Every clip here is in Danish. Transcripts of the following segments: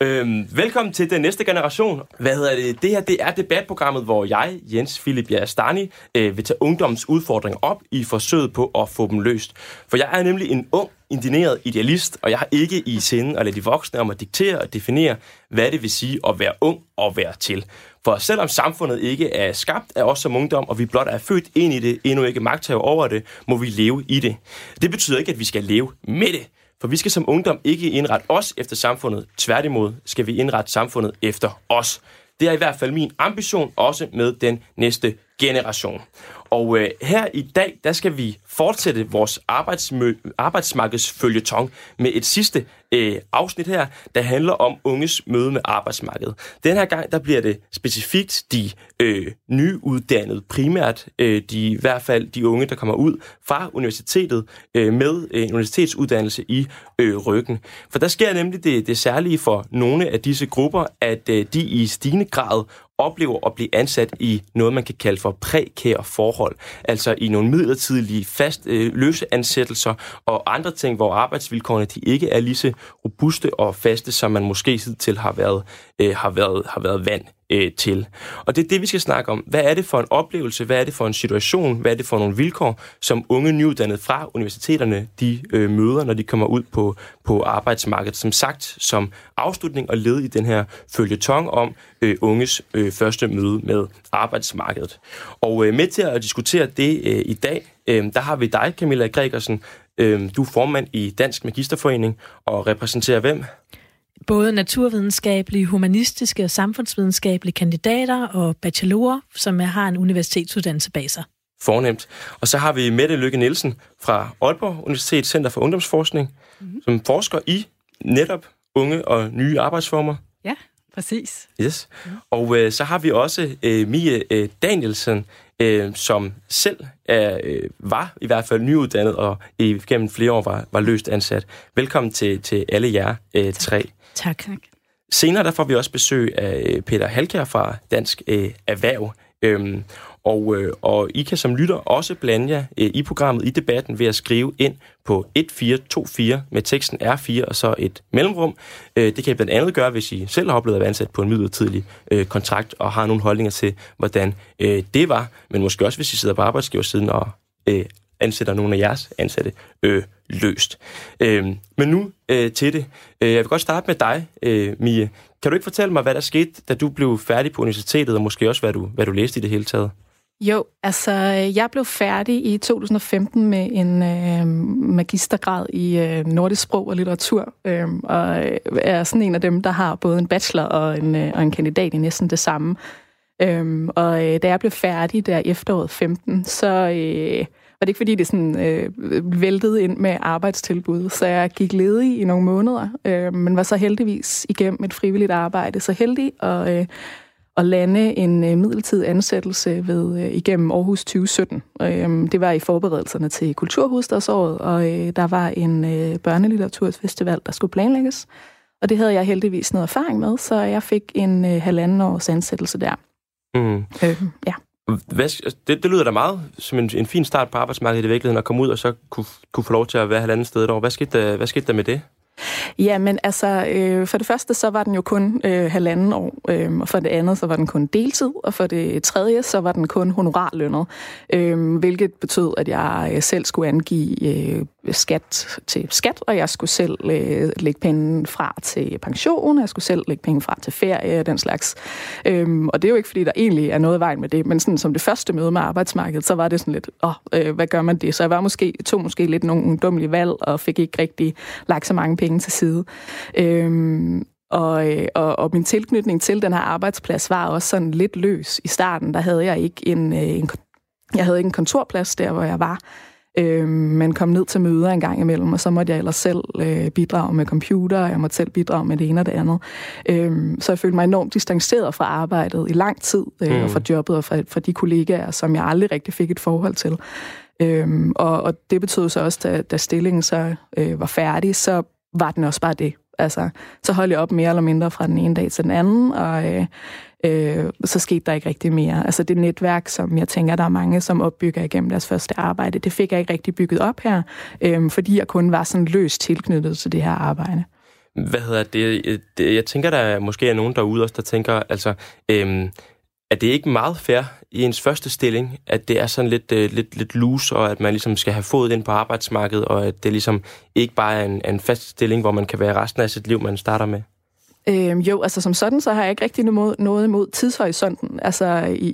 Øhm, velkommen til den næste generation. Hvad hedder det? Det her det er debatprogrammet, hvor jeg, Jens Philip Jastani, øh, vil tage ungdommens udfordringer op i forsøget på at få dem løst. For jeg er nemlig en ung, indineret idealist, og jeg har ikke i sinde at lade de voksne om at diktere og definere, hvad det vil sige at være ung og være til. For selvom samfundet ikke er skabt af os som ungdom, og vi blot er født ind i det, endnu ikke magthaver over det, må vi leve i det. Det betyder ikke, at vi skal leve med det. For vi skal som ungdom ikke indrette os efter samfundet. Tværtimod skal vi indrette samfundet efter os. Det er i hvert fald min ambition, også med den næste generation. Og øh, her i dag, der skal vi fortsætte vores arbejdsmarkedsfølgetong med et sidste øh, afsnit her, der handler om unges møde med arbejdsmarkedet. Den her gang, der bliver det specifikt de øh, nyuddannede, primært øh, de, i hvert fald de unge, der kommer ud fra universitetet øh, med øh, universitetsuddannelse i øh, ryggen. For der sker nemlig det, det særlige for nogle af disse grupper, at øh, de i stigende grad oplever at blive ansat i noget, man kan kalde for prækære forhold. Altså i nogle midlertidige fast øh, løse ansættelser og andre ting, hvor arbejdsvilkårene de ikke er lige så robuste og faste, som man måske hidtil har været, øh, har været, har været vant øh, til. Og det er det, vi skal snakke om. Hvad er det for en oplevelse? Hvad er det for en situation? Hvad er det for nogle vilkår, som unge nyuddannede fra universiteterne de øh, møder, når de kommer ud på, på arbejdsmarkedet? Som sagt, som afslutning og led i den her følgetong om øh, unges øh, første møde med arbejdsmarkedet. Og øh, med til at diskutere det øh, i dag, øh, der har vi dig, Camilla Gregersen. Øh, du er formand i Dansk Magisterforening og repræsenterer hvem? Både naturvidenskabelige, humanistiske og samfundsvidenskabelige kandidater og bachelorer, som har en universitetsuddannelse bag sig. Fornemt. Og så har vi Mette Lykke Nielsen fra Aalborg Universitet Center for Ungdomsforskning, mm-hmm. som forsker i netop unge og nye arbejdsformer. Ja, præcis. Yes. Mm. Og øh, så har vi også øh, Mie øh, Danielsen, øh, som selv er, øh, var i hvert fald nyuddannet og i gennem flere år var, var løst ansat. Velkommen til, til alle jer øh, tre. Tak. tak. Senere der får vi også besøg af øh, Peter Halkær fra Dansk øh, Erhverv. Øhm, og, øh, og I kan som lytter også blande jer øh, i programmet, i debatten, ved at skrive ind på 1424 med teksten R4 og så et mellemrum. Øh, det kan I blandt andet gøre, hvis I selv har oplevet at være ansat på en midlertidig øh, kontrakt og har nogle holdninger til, hvordan øh, det var. Men måske også, hvis I sidder på arbejdsgiversiden og øh, ansætter nogle af jeres ansatte øh, løst. Øh, men nu øh, til det. Øh, jeg vil godt starte med dig, øh, Mie. Kan du ikke fortælle mig, hvad der skete, da du blev færdig på universitetet, og måske også, hvad du, hvad du læste i det hele taget? Jo, altså øh, jeg blev færdig i 2015 med en øh, magistergrad i øh, nordisk sprog og litteratur, øhm, øh, og er sådan en af dem, der har både en bachelor og en, øh, og en kandidat i næsten det samme. Øh, og øh, da jeg blev færdig der efteråret 15, så øh, var det ikke fordi, det sådan øh, væltede ind med arbejdstilbud, så jeg gik ledig i nogle måneder, øh, men var så heldigvis igennem et frivilligt arbejde så heldig og øh, at lande en øh, midlertidig ansættelse ved øh, igennem Aarhus 2017. Øh, det var i forberedelserne til Kulturhovedstadsåret, og øh, der var en øh, børnelitteraturfestival, der skulle planlægges. Og det havde jeg heldigvis noget erfaring med, så jeg fik en øh, halvanden års ansættelse der. Mm. Øh, ja. Hvad, altså, det, det lyder da meget som en, en fin start på arbejdsmarkedet i virkeligheden, at komme ud og så kunne, kunne få lov til at være halvanden sted derovre. Hvad skete der, hvad skete der med det? Ja, men altså, øh, for det første, så var den jo kun øh, halvanden år, øh, og for det andet, så var den kun deltid, og for det tredje, så var den kun honorarlønnet, øh, hvilket betød, at jeg øh, selv skulle angive øh, skat til skat, og jeg skulle selv øh, lægge penge fra til pension, jeg skulle selv lægge penge fra til ferie og den slags. Øh, og det er jo ikke, fordi der egentlig er noget i vejen med det, men sådan som det første møde med arbejdsmarkedet, så var det sådan lidt, åh, øh, hvad gør man det? Så jeg var måske, tog måske lidt nogle dumme valg, og fik ikke rigtig lagt så mange penge penge til side. Øhm, og, øh, og, og min tilknytning til den her arbejdsplads var også sådan lidt løs. I starten, der havde jeg ikke en, øh, en, jeg havde ikke en kontorplads der, hvor jeg var. Øhm, men kom ned til møder en gang imellem, og så måtte jeg ellers selv øh, bidrage med computer, og jeg måtte selv bidrage med det ene og det andet. Øhm, så jeg følte mig enormt distanceret fra arbejdet i lang tid, øh, mm. og fra jobbet og fra, fra de kollegaer, som jeg aldrig rigtig fik et forhold til. Øhm, og, og det betød så også, da, da stillingen så øh, var færdig, så var den også bare det. Altså, så holdt jeg op mere eller mindre fra den ene dag til den anden, og øh, øh, så skete der ikke rigtig mere. Altså det netværk, som jeg tænker, der er mange, som opbygger igennem deres første arbejde, det fik jeg ikke rigtig bygget op her, øh, fordi jeg kun var sådan løst tilknyttet til det her arbejde. hvad hedder det. Øh, jeg tænker, der måske er nogen derude også, der tænker, altså, Øh er det ikke meget fair i ens første stilling, at det er sådan lidt, øh, lidt, lidt loose, og at man ligesom skal have fået ind på arbejdsmarkedet, og at det ligesom ikke bare er en, en fast stilling, hvor man kan være resten af sit liv, man starter med? Øhm, jo, altså som sådan, så har jeg ikke rigtig noget, noget imod tidshorisonten. Altså i,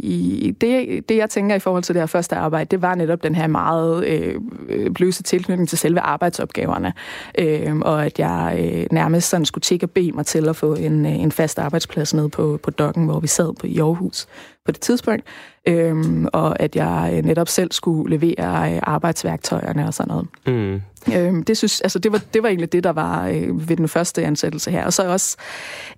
i det, det, jeg tænker i forhold til det her første arbejde, det var netop den her meget øh, bløse tilknytning til selve arbejdsopgaverne. Øh, og at jeg øh, nærmest sådan skulle tjekke og bede mig til at få en, øh, en fast arbejdsplads nede på, på dokken, hvor vi sad på i Aarhus på det tidspunkt. Øhm, og at jeg øh, netop selv skulle levere øh, arbejdsværktøjerne og sådan noget. Mm. Øhm, det, synes, altså, det, var, det var egentlig det, der var øh, ved den første ansættelse her. Og så også,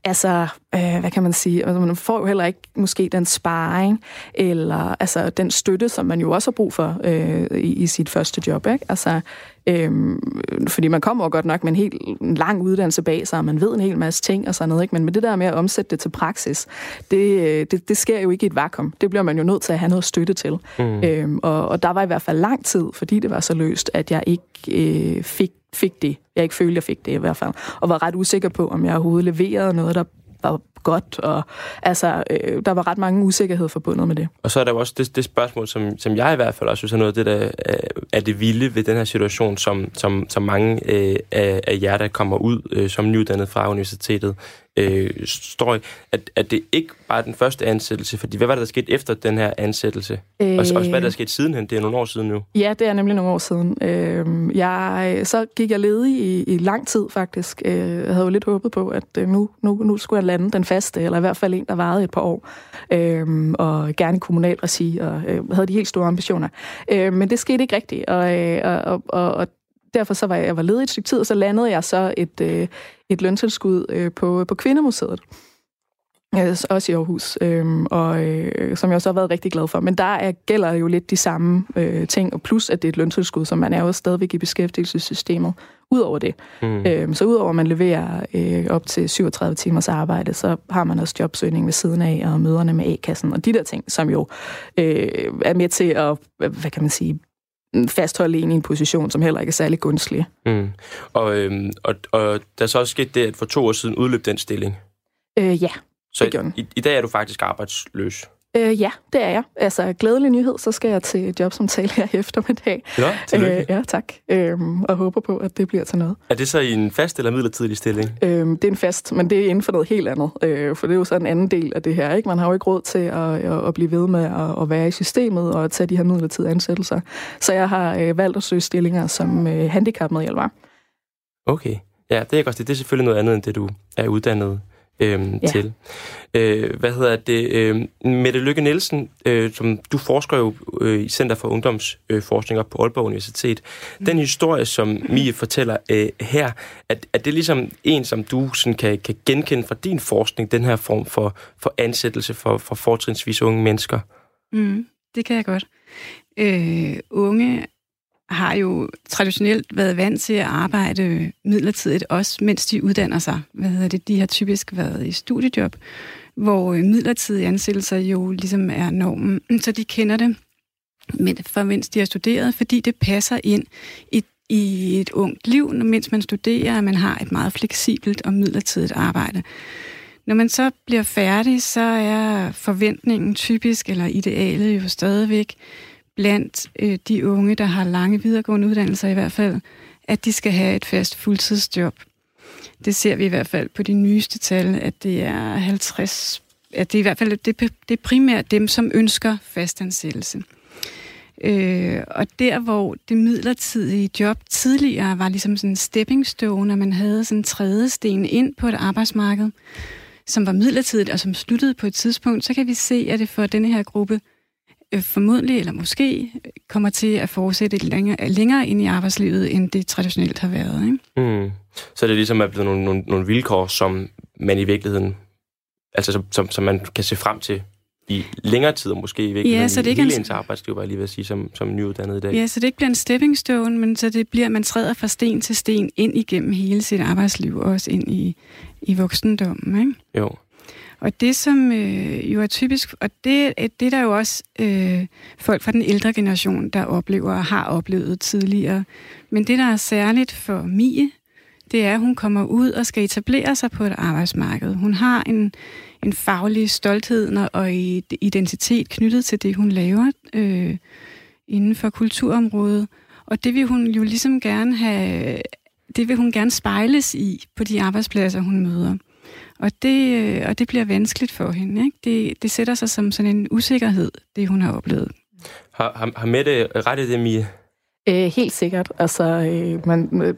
altså, øh, hvad kan man sige, altså, man får jo heller ikke måske den sparring, eller altså, den støtte, som man jo også har brug for øh, i, i sit første job. Ikke? Altså, Øhm, fordi man kommer godt nok med en helt lang uddannelse bag sig, og man ved en hel masse ting og sådan noget, ikke? men med det der med at omsætte det til praksis, det, øh, det, det sker jo ikke i et vakuum. Det bliver man jo nødt til at have noget støtte til. Mm. Øhm, og, og der var i hvert fald lang tid, fordi det var så løst, at jeg ikke øh, fik fik det. Jeg ikke følte, jeg fik det i hvert fald. Og var ret usikker på, om jeg overhovedet leverede noget, der var godt, og altså, øh, der var ret mange usikkerheder forbundet med det. Og så er der jo også det, det spørgsmål, som, som jeg i hvert fald også synes er noget af det, der øh, er det vilde ved den her situation, som, som, som mange øh, af, af jer, der kommer ud øh, som nyuddannet fra universitetet, øh, står i, at, at det ikke bare er den første ansættelse, fordi hvad var det, der skete efter den her ansættelse? Øh, og også hvad der skete sidenhen? Det er nogle år siden nu. Ja, det er nemlig nogle år siden. Øh, jeg, så gik jeg ledig i, i lang tid faktisk. Øh, jeg havde jo lidt håbet på, at øh, nu, nu, nu skulle jeg lande den faste, eller i hvert fald en, der varede et par år. Øh, og gerne i kommunal regi, og øh, havde de helt store ambitioner. Øh, men det skete ikke rigtigt, og, øh, og, og, og derfor så var jeg, jeg var ledig et stykke tid, og så landede jeg så et, øh, et løntilskud øh, på, på Kvindemuseet. Også i Aarhus, øh, og øh, som jeg også har været rigtig glad for. Men der er, gælder jo lidt de samme øh, ting, og plus at det er et løntilskud, så man er jo stadigvæk i beskæftigelsessystemet. Udover det. Mm. Øh, så udover at man leverer øh, op til 37 timers arbejde, så har man også jobsøgning ved siden af, og møderne med A-kassen, og de der ting, som jo øh, er med til at, hvad kan man sige, fastholde en i en position, som heller ikke er særlig gunstig. Mm. Og, øhm, og, og der så også sket det, at for to år siden udløb den stilling. Øh, ja, så det gjorde i, i dag er du faktisk arbejdsløs? Øh, ja, det er jeg. Altså, glædelig nyhed, så skal jeg til jobsamtale her i eftermiddag. Ja, tillykke. Øh, ja, tak. Øh, og håber på, at det bliver til noget. Er det så i en fast eller midlertidig stilling? Øh, det er en fast, men det er inden for noget helt andet. Øh, for det er jo så en anden del af det her. Ikke? Man har jo ikke råd til at, at, at blive ved med at, at være i systemet og at tage de her midlertidige ansættelser. Så jeg har øh, valgt at søge stillinger som øh, handicapmedhjælper. Okay. Ja, det er godt. Det er selvfølgelig noget andet, end det du er uddannet øhm, ja. til. Øh, hvad hedder det? Øh, Mette Lykke Nielsen, øh, som du forsker jo øh, i Center for Ungdomsforskning op på Aalborg Universitet. Mm. Den historie, som Mie fortæller øh, her, at, at det ligesom en, som du sådan kan, kan genkende fra din forskning, den her form for, for ansættelse for, for fortrinsvis unge mennesker? Mm, det kan jeg godt. Øh, unge har jo traditionelt været vant til at arbejde midlertidigt, også mens de uddanner sig. Hvad hedder det? De har typisk været i studiejob, hvor midlertidige ansættelser jo ligesom er normen. Så de kender det, for mens de har studeret, fordi det passer ind i, i et ungt liv, mens man studerer, at man har et meget fleksibelt og midlertidigt arbejde. Når man så bliver færdig, så er forventningen typisk, eller idealet jo stadigvæk, blandt øh, de unge, der har lange videregående uddannelser i hvert fald, at de skal have et fast fuldtidsjob. Det ser vi i hvert fald på de nyeste tal, at det er 50, at det er i hvert fald det, det er primært dem, som ønsker fastansættelse. Øh, og der, hvor det midlertidige job tidligere var ligesom sådan en stepping stone, og man havde sådan en tredje sten ind på et arbejdsmarked, som var midlertidigt og som sluttede på et tidspunkt, så kan vi se, at det for denne her gruppe øh, formodentlig eller måske kommer til at fortsætte længere, længere ind i arbejdslivet, end det traditionelt har været. Ikke? Mm. Så det er ligesom er blevet nogle, nogle, nogle vilkår, som man i virkeligheden, altså som, som, som man kan se frem til i længere tid, og måske i virkeligheden ja, så det ikke hele en... ens arbejdsliv, var jeg lige ved at sige, som, som nyuddannet i dag. Ja, så det ikke bliver en stepping stone, men så det bliver, at man træder fra sten til sten ind igennem hele sit arbejdsliv, også ind i, i voksendommen, ikke? Jo. Og det, som øh, jo er typisk, og det, øh, det er der jo også øh, folk fra den ældre generation, der oplever og har oplevet tidligere. Men det, der er særligt for Mie, det er, at hun kommer ud og skal etablere sig på et arbejdsmarked. Hun har en, en faglig stolthed og identitet knyttet til det, hun laver øh, inden for kulturområdet. Og det vil hun jo ligesom gerne have, det vil hun gerne spejles i på de arbejdspladser, hun møder. Og det, øh, og det bliver vanskeligt for hende. Ikke? Det, det sætter sig som sådan en usikkerhed, det hun har oplevet. Har, har, har Mette ret i det, Mie? Øh, helt sikkert. Altså, øh, man, øh,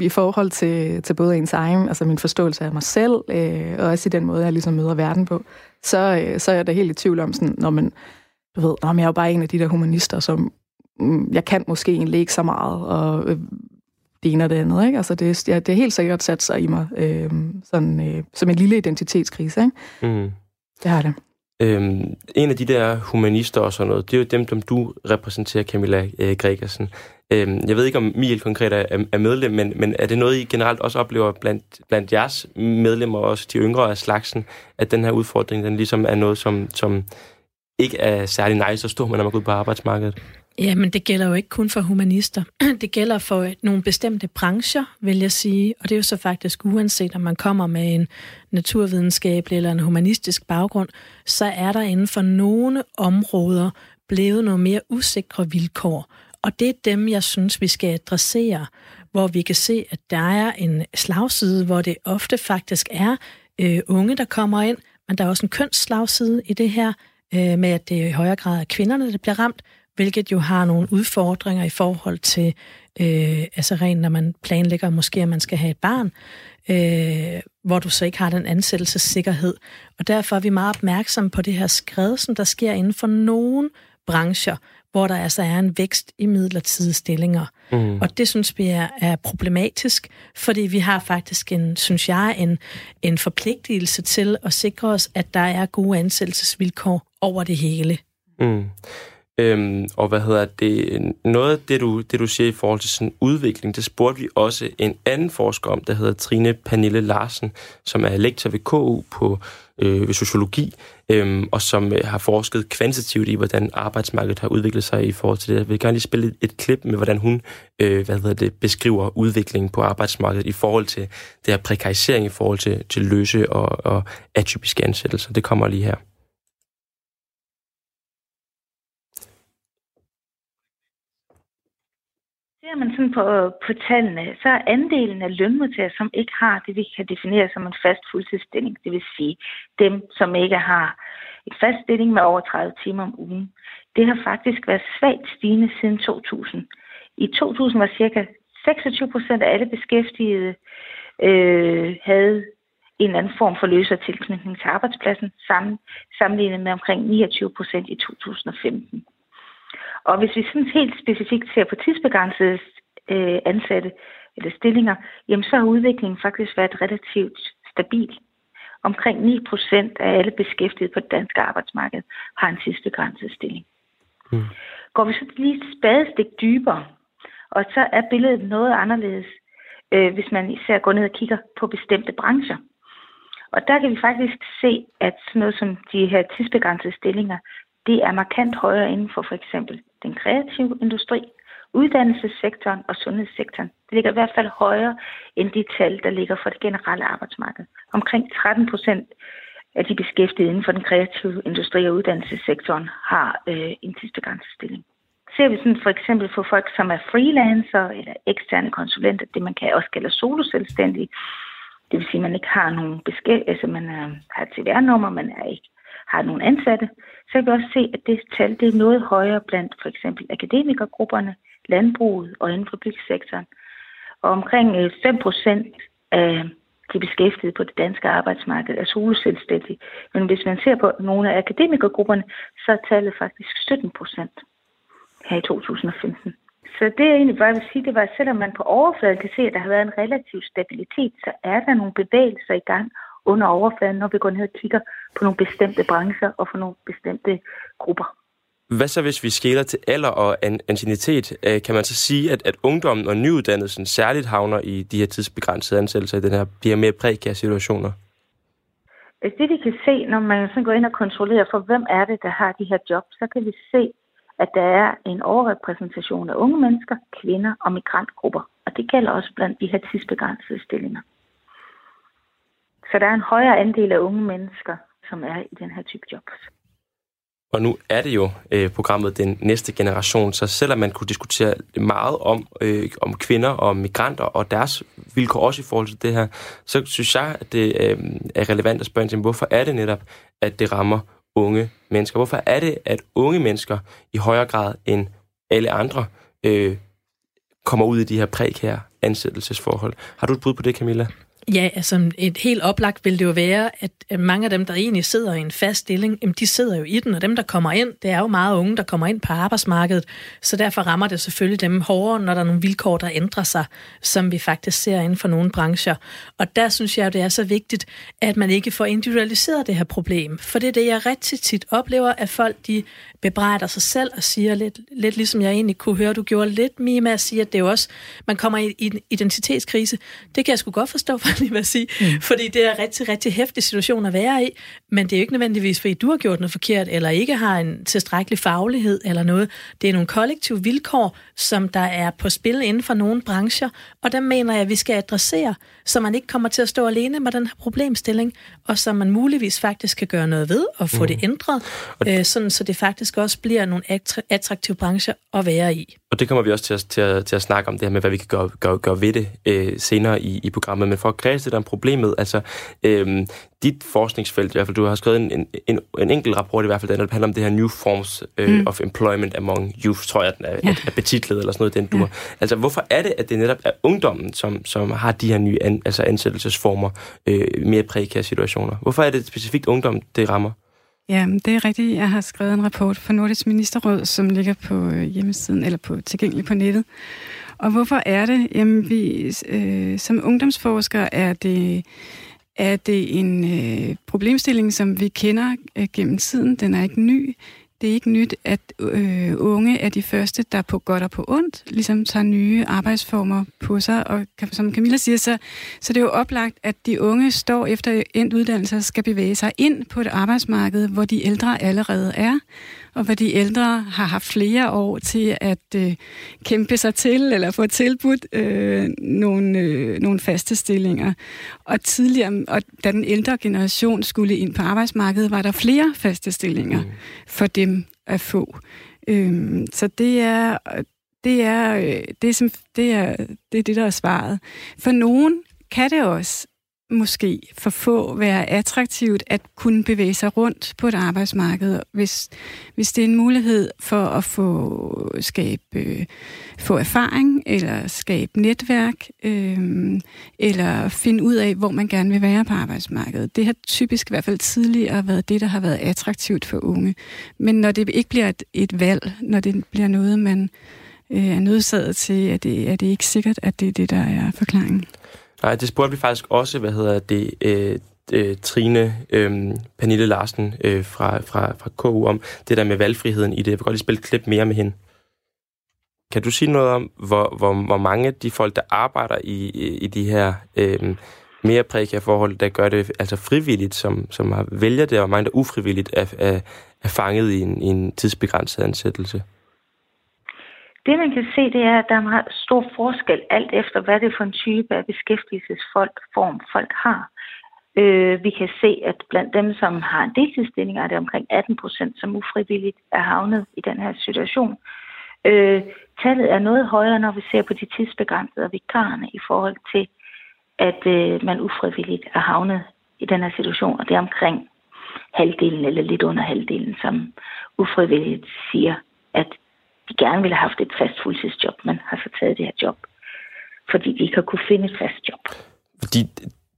i forhold til, til både ens egen, altså min forståelse af mig selv, øh, og også i den måde, jeg ligesom møder verden på, så, øh, så er jeg da helt i tvivl om sådan, når man, du ved, når jeg er jo bare en af de der humanister, som mm, jeg kan måske egentlig ikke så meget, og øh, det ene og det andet. Ikke? Altså det, ja, det er helt sikkert sat sig i mig øh, sådan, øh, som en lille identitetskrise. Ikke? Mm. Det har det. Øhm, en af de der humanister og sådan noget, det er jo dem, som du repræsenterer, Camilla øh, Gregersen. Øhm, jeg ved ikke, om Miel konkret er, er medlem, men, men er det noget, I generelt også oplever blandt, blandt jeres medlemmer, også de yngre af slagsen, at den her udfordring, den ligesom er noget, som, som ikke er særlig nice stå med, når man går ud på arbejdsmarkedet? Ja, men det gælder jo ikke kun for humanister. Det gælder for øh, nogle bestemte brancher, vil jeg sige. Og det er jo så faktisk uanset, om man kommer med en naturvidenskabelig eller en humanistisk baggrund, så er der inden for nogle områder blevet nogle mere usikre vilkår. Og det er dem, jeg synes, vi skal adressere, hvor vi kan se, at der er en slagside, hvor det ofte faktisk er øh, unge, der kommer ind, men der er også en kønsslagside i det her, øh, med at det i højere grad er kvinderne, der bliver ramt, hvilket jo har nogle udfordringer i forhold til, øh, altså rent når man planlægger måske, at man skal have et barn, øh, hvor du så ikke har den ansættelsessikkerhed. Og derfor er vi meget opmærksomme på det her skred, som der sker inden for nogle brancher, hvor der altså er en vækst i midlertidige stillinger. Mm. Og det synes vi er, er problematisk, fordi vi har faktisk en, synes jeg, en, en forpligtelse til at sikre os, at der er gode ansættelsesvilkår over det hele. Mm. Øhm, og hvad hedder det? Noget af det du, det, du siger i forhold til sådan udvikling, det spurgte vi også en anden forsker om, der hedder Trine Pernille Larsen, som er lektor ved KU på øh, ved sociologi, øhm, og som øh, har forsket kvantitativt i, hvordan arbejdsmarkedet har udviklet sig i forhold til det. Jeg vil gerne lige spille et, et klip med, hvordan hun øh, hvad hedder det, beskriver udviklingen på arbejdsmarkedet i forhold til det her prekarisering, i forhold til, til løse og, og atypiske ansættelser. Det kommer lige her. Ser man sådan på, på tallene, så er andelen af lønmodtagere, som ikke har det, vi kan definere som en fast fuldtidsstilling, det vil sige dem, som ikke har en fast stilling med over 30 timer om ugen, det har faktisk været svagt stigende siden 2000. I 2000 var cirka 26 procent af alle beskæftigede øh, havde en eller anden form for løsere tilknytning til arbejdspladsen, sammen, sammenlignet med omkring 29 procent i 2015. Og hvis vi sådan helt specifikt ser på tidsbegrænsede øh, ansatte eller stillinger, jamen så har udviklingen faktisk været relativt stabil. Omkring 9 procent af alle beskæftigede på det danske arbejdsmarked har en tidsbegrænset stilling. Mm. Går vi så lige et spadestik dybere, og så er billedet noget anderledes, øh, hvis man især går ned og kigger på bestemte brancher. Og der kan vi faktisk se, at sådan noget som de her tidsbegrænsede stillinger, det er markant højere inden for for eksempel den kreative industri, uddannelsessektoren og sundhedssektoren. Det ligger i hvert fald højere end de tal, der ligger for det generelle arbejdsmarked. Omkring 13 procent af de beskæftigede inden for den kreative industri og uddannelsessektoren har øh, en tidsbegrænset stilling. Ser vi sådan for eksempel for folk, som er freelancer eller eksterne konsulenter, det man kan også kalde soloselvstændige, det vil sige, at man ikke har nogen beskæftigelse, altså man er, har et CVR-nummer, man er ikke har nogle ansatte, så kan vi også se, at det tal det er noget højere blandt for eksempel akademikergrupperne, landbruget og inden for byggesektoren. Og omkring øh, 5 procent af de beskæftigede på det danske arbejdsmarked er soloselvstændige. Men hvis man ser på nogle af akademikergrupperne, så er tallet faktisk 17 procent her i 2015. Så det jeg egentlig bare vil sige, det var, at selvom man på overfladen kan se, at der har været en relativ stabilitet, så er der nogle bevægelser i gang, under overfladen, når vi går ned og kigger på nogle bestemte brancher og på nogle bestemte grupper. Hvad så, hvis vi skæler til alder og ancienitet? Øh, kan man så sige, at, at ungdommen og nyuddannelsen særligt havner i de her tidsbegrænsede ansættelser i den her, de her mere prekære situationer? Altså, det vi kan se, når man sådan går ind og kontrollerer for, hvem er det, der har de her jobs, så kan vi se, at der er en overrepræsentation af unge mennesker, kvinder og migrantgrupper. Og Det gælder også blandt de her tidsbegrænsede stillinger. Så der er en højere andel af unge mennesker, som er i den her type jobs. Og nu er det jo øh, programmet Den Næste Generation, så selvom man kunne diskutere meget om, øh, om kvinder og migranter og deres vilkår også i forhold til det her, så synes jeg, at det øh, er relevant at spørge til, hvorfor er det netop, at det rammer unge mennesker? Hvorfor er det, at unge mennesker i højere grad end alle andre øh, kommer ud i de her prekære ansættelsesforhold? Har du et bud på det, Camilla? Ja, altså et helt oplagt vil det jo være, at mange af dem, der egentlig sidder i en fast stilling, jamen, de sidder jo i den, og dem, der kommer ind, det er jo meget unge, der kommer ind på arbejdsmarkedet, så derfor rammer det selvfølgelig dem hårdere, når der er nogle vilkår, der ændrer sig, som vi faktisk ser inden for nogle brancher. Og der synes jeg, det er så vigtigt, at man ikke får individualiseret det her problem, for det er det, jeg rigtig tit oplever, at folk de bebrejder sig selv og siger lidt, lidt ligesom jeg egentlig kunne høre, du gjorde lidt mere med at sige, at det er jo også, man kommer i, i en identitetskrise. Det kan jeg sgu godt forstå, for lige at sige, mm. fordi det er rigtig, rigtig hæftig situation at være i, men det er jo ikke nødvendigvis, fordi du har gjort noget forkert, eller ikke har en tilstrækkelig faglighed eller noget. Det er nogle kollektive vilkår, som der er på spil inden for nogle brancher, og der mener jeg, at vi skal adressere, så man ikke kommer til at stå alene med den her problemstilling, og så man muligvis faktisk kan gøre noget ved og få mm. det ændret, øh, sådan så det faktisk også bliver nogle attraktive brancher at være i. Og det kommer vi også til at, til at, til at snakke om, det her med, hvad vi kan gøre, gøre, gøre ved det øh, senere i, i programmet. Men for at lidt om problemet, altså øh, dit forskningsfelt, i hvert fald, du har skrevet en, en, en, en enkelt rapport i hvert fald, der handler om det her New Forms øh, mm. of Employment Among Youth, tror jeg, den er, ja. er betitlet eller sådan noget, den du ja. Altså, hvorfor er det, at det netop er ungdommen, som, som har de her nye an, altså ansættelsesformer, øh, mere prekære situationer? Hvorfor er det specifikt ungdom, det rammer? Ja, det er rigtigt. Jeg har skrevet en rapport for Nordisk Ministerråd, som ligger på øh, hjemmesiden, eller på tilgængelig på nettet. Og hvorfor er det? Jamen, vi, øh, som ungdomsforskere er det, er det en øh, problemstilling, som vi kender øh, gennem tiden. Den er ikke ny. Det er ikke nyt, at øh, unge er de første, der på godt og på ondt ligesom tager nye arbejdsformer på sig. Og som Camilla siger, så, så det er jo oplagt, at de unge står efter endt uddannelse skal bevæge sig ind på et arbejdsmarked, hvor de ældre allerede er og hvor de ældre har haft flere år til at øh, kæmpe sig til eller få tilbudt øh, nogle, øh, nogle faste stillinger. Og tidligere, og da den ældre generation skulle ind på arbejdsmarkedet, var der flere faste stillinger mm. for dem at få. Øh, så det er, det er, øh, det, er, som, det, er, det er det, der er svaret. For nogen kan det også måske for få være attraktivt at kunne bevæge sig rundt på et arbejdsmarked, hvis, hvis det er en mulighed for at få skabe øh, få erfaring eller skabe netværk øh, eller finde ud af, hvor man gerne vil være på arbejdsmarkedet. Det har typisk i hvert fald tidligere været det, der har været attraktivt for unge. Men når det ikke bliver et, et valg, når det bliver noget, man øh, er nødsaget til, er det, er det ikke sikkert, at det er det, der er forklaringen. Nej, det spurgte vi faktisk også, hvad hedder det, øh, øh, Trine øh, Pernille Larsen øh, fra, fra, fra KU om, det der med valgfriheden i det. Jeg vil godt lige spille et klip mere med hende. Kan du sige noget om, hvor, hvor, hvor mange af de folk, der arbejder i, i de her øh, mere prækære forhold, der gør det altså frivilligt, som, som har vælger det, og mange, der ufrivilligt er, er, er fanget i en, i en tidsbegrænset ansættelse? Det man kan se, det er, at der er meget stor forskel alt efter, hvad det er for en type af beskæftigelsesform folk har. Øh, vi kan se, at blandt dem, som har en deltidsstilling, er det omkring 18 procent, som ufrivilligt er havnet i den her situation. Øh, tallet er noget højere, når vi ser på de tidsbegrænsede og vikarerne i forhold til, at øh, man ufrivilligt er havnet i den her situation, og det er omkring halvdelen eller lidt under halvdelen, som ufrivilligt siger, at de gerne ville have haft et fast fuldtidsjob, men har så taget det her job, fordi de ikke har kunne finde et fast job. Fordi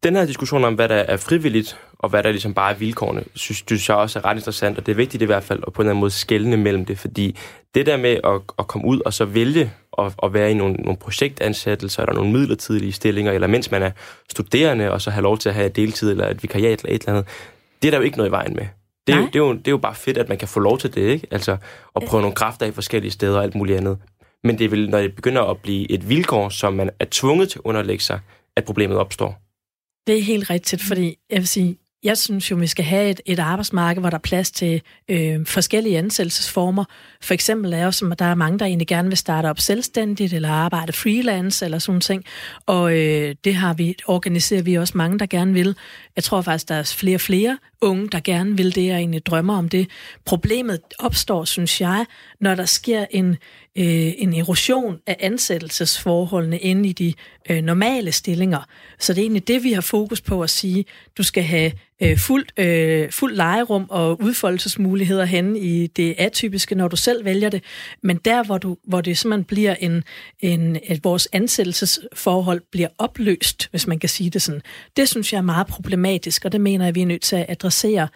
den her diskussion om, hvad der er frivilligt, og hvad der ligesom bare er vilkårene, synes, synes jeg også er ret interessant, og det er vigtigt i hvert fald at på en eller anden måde skælne mellem det, fordi det der med at, at komme ud og så vælge at, at være i nogle, nogle projektansættelser, eller nogle midlertidige stillinger, eller mens man er studerende, og så have lov til at have deltid eller et vikariat eller et eller andet, det er der jo ikke noget i vejen med. Det er, jo, det, er jo, det er jo bare fedt, at man kan få lov til det, ikke? Altså, at prøve nogle kræfter i forskellige steder og alt muligt andet. Men det er vel, når det begynder at blive et vilkår, som man er tvunget til at underlægge sig, at problemet opstår. Det er helt rigtigt, fordi jeg vil sige, jeg synes jo, vi skal have et, et arbejdsmarked, hvor der er plads til øh, forskellige ansættelsesformer. For eksempel er også, at der er mange, der egentlig gerne vil starte op selvstændigt, eller arbejde freelance, eller sådan ting. Og øh, det har vi, organiserer vi også mange, der gerne vil. Jeg tror faktisk, der er flere og flere unge, der gerne vil det, og egentlig drømmer om det. Problemet opstår, synes jeg, når der sker en, øh, en erosion af ansættelsesforholdene inde i de øh, normale stillinger. Så det er egentlig det, vi har fokus på at sige, du skal have øh, fuldt, øh, fuldt legerum og udfoldelsesmuligheder hen i det atypiske, når du selv vælger det. Men der, hvor, du, hvor det simpelthen bliver en, en, at vores ansættelsesforhold bliver opløst, hvis man kan sige det sådan, det synes jeg er meget problematisk, og det mener jeg, vi er nødt til at adressere.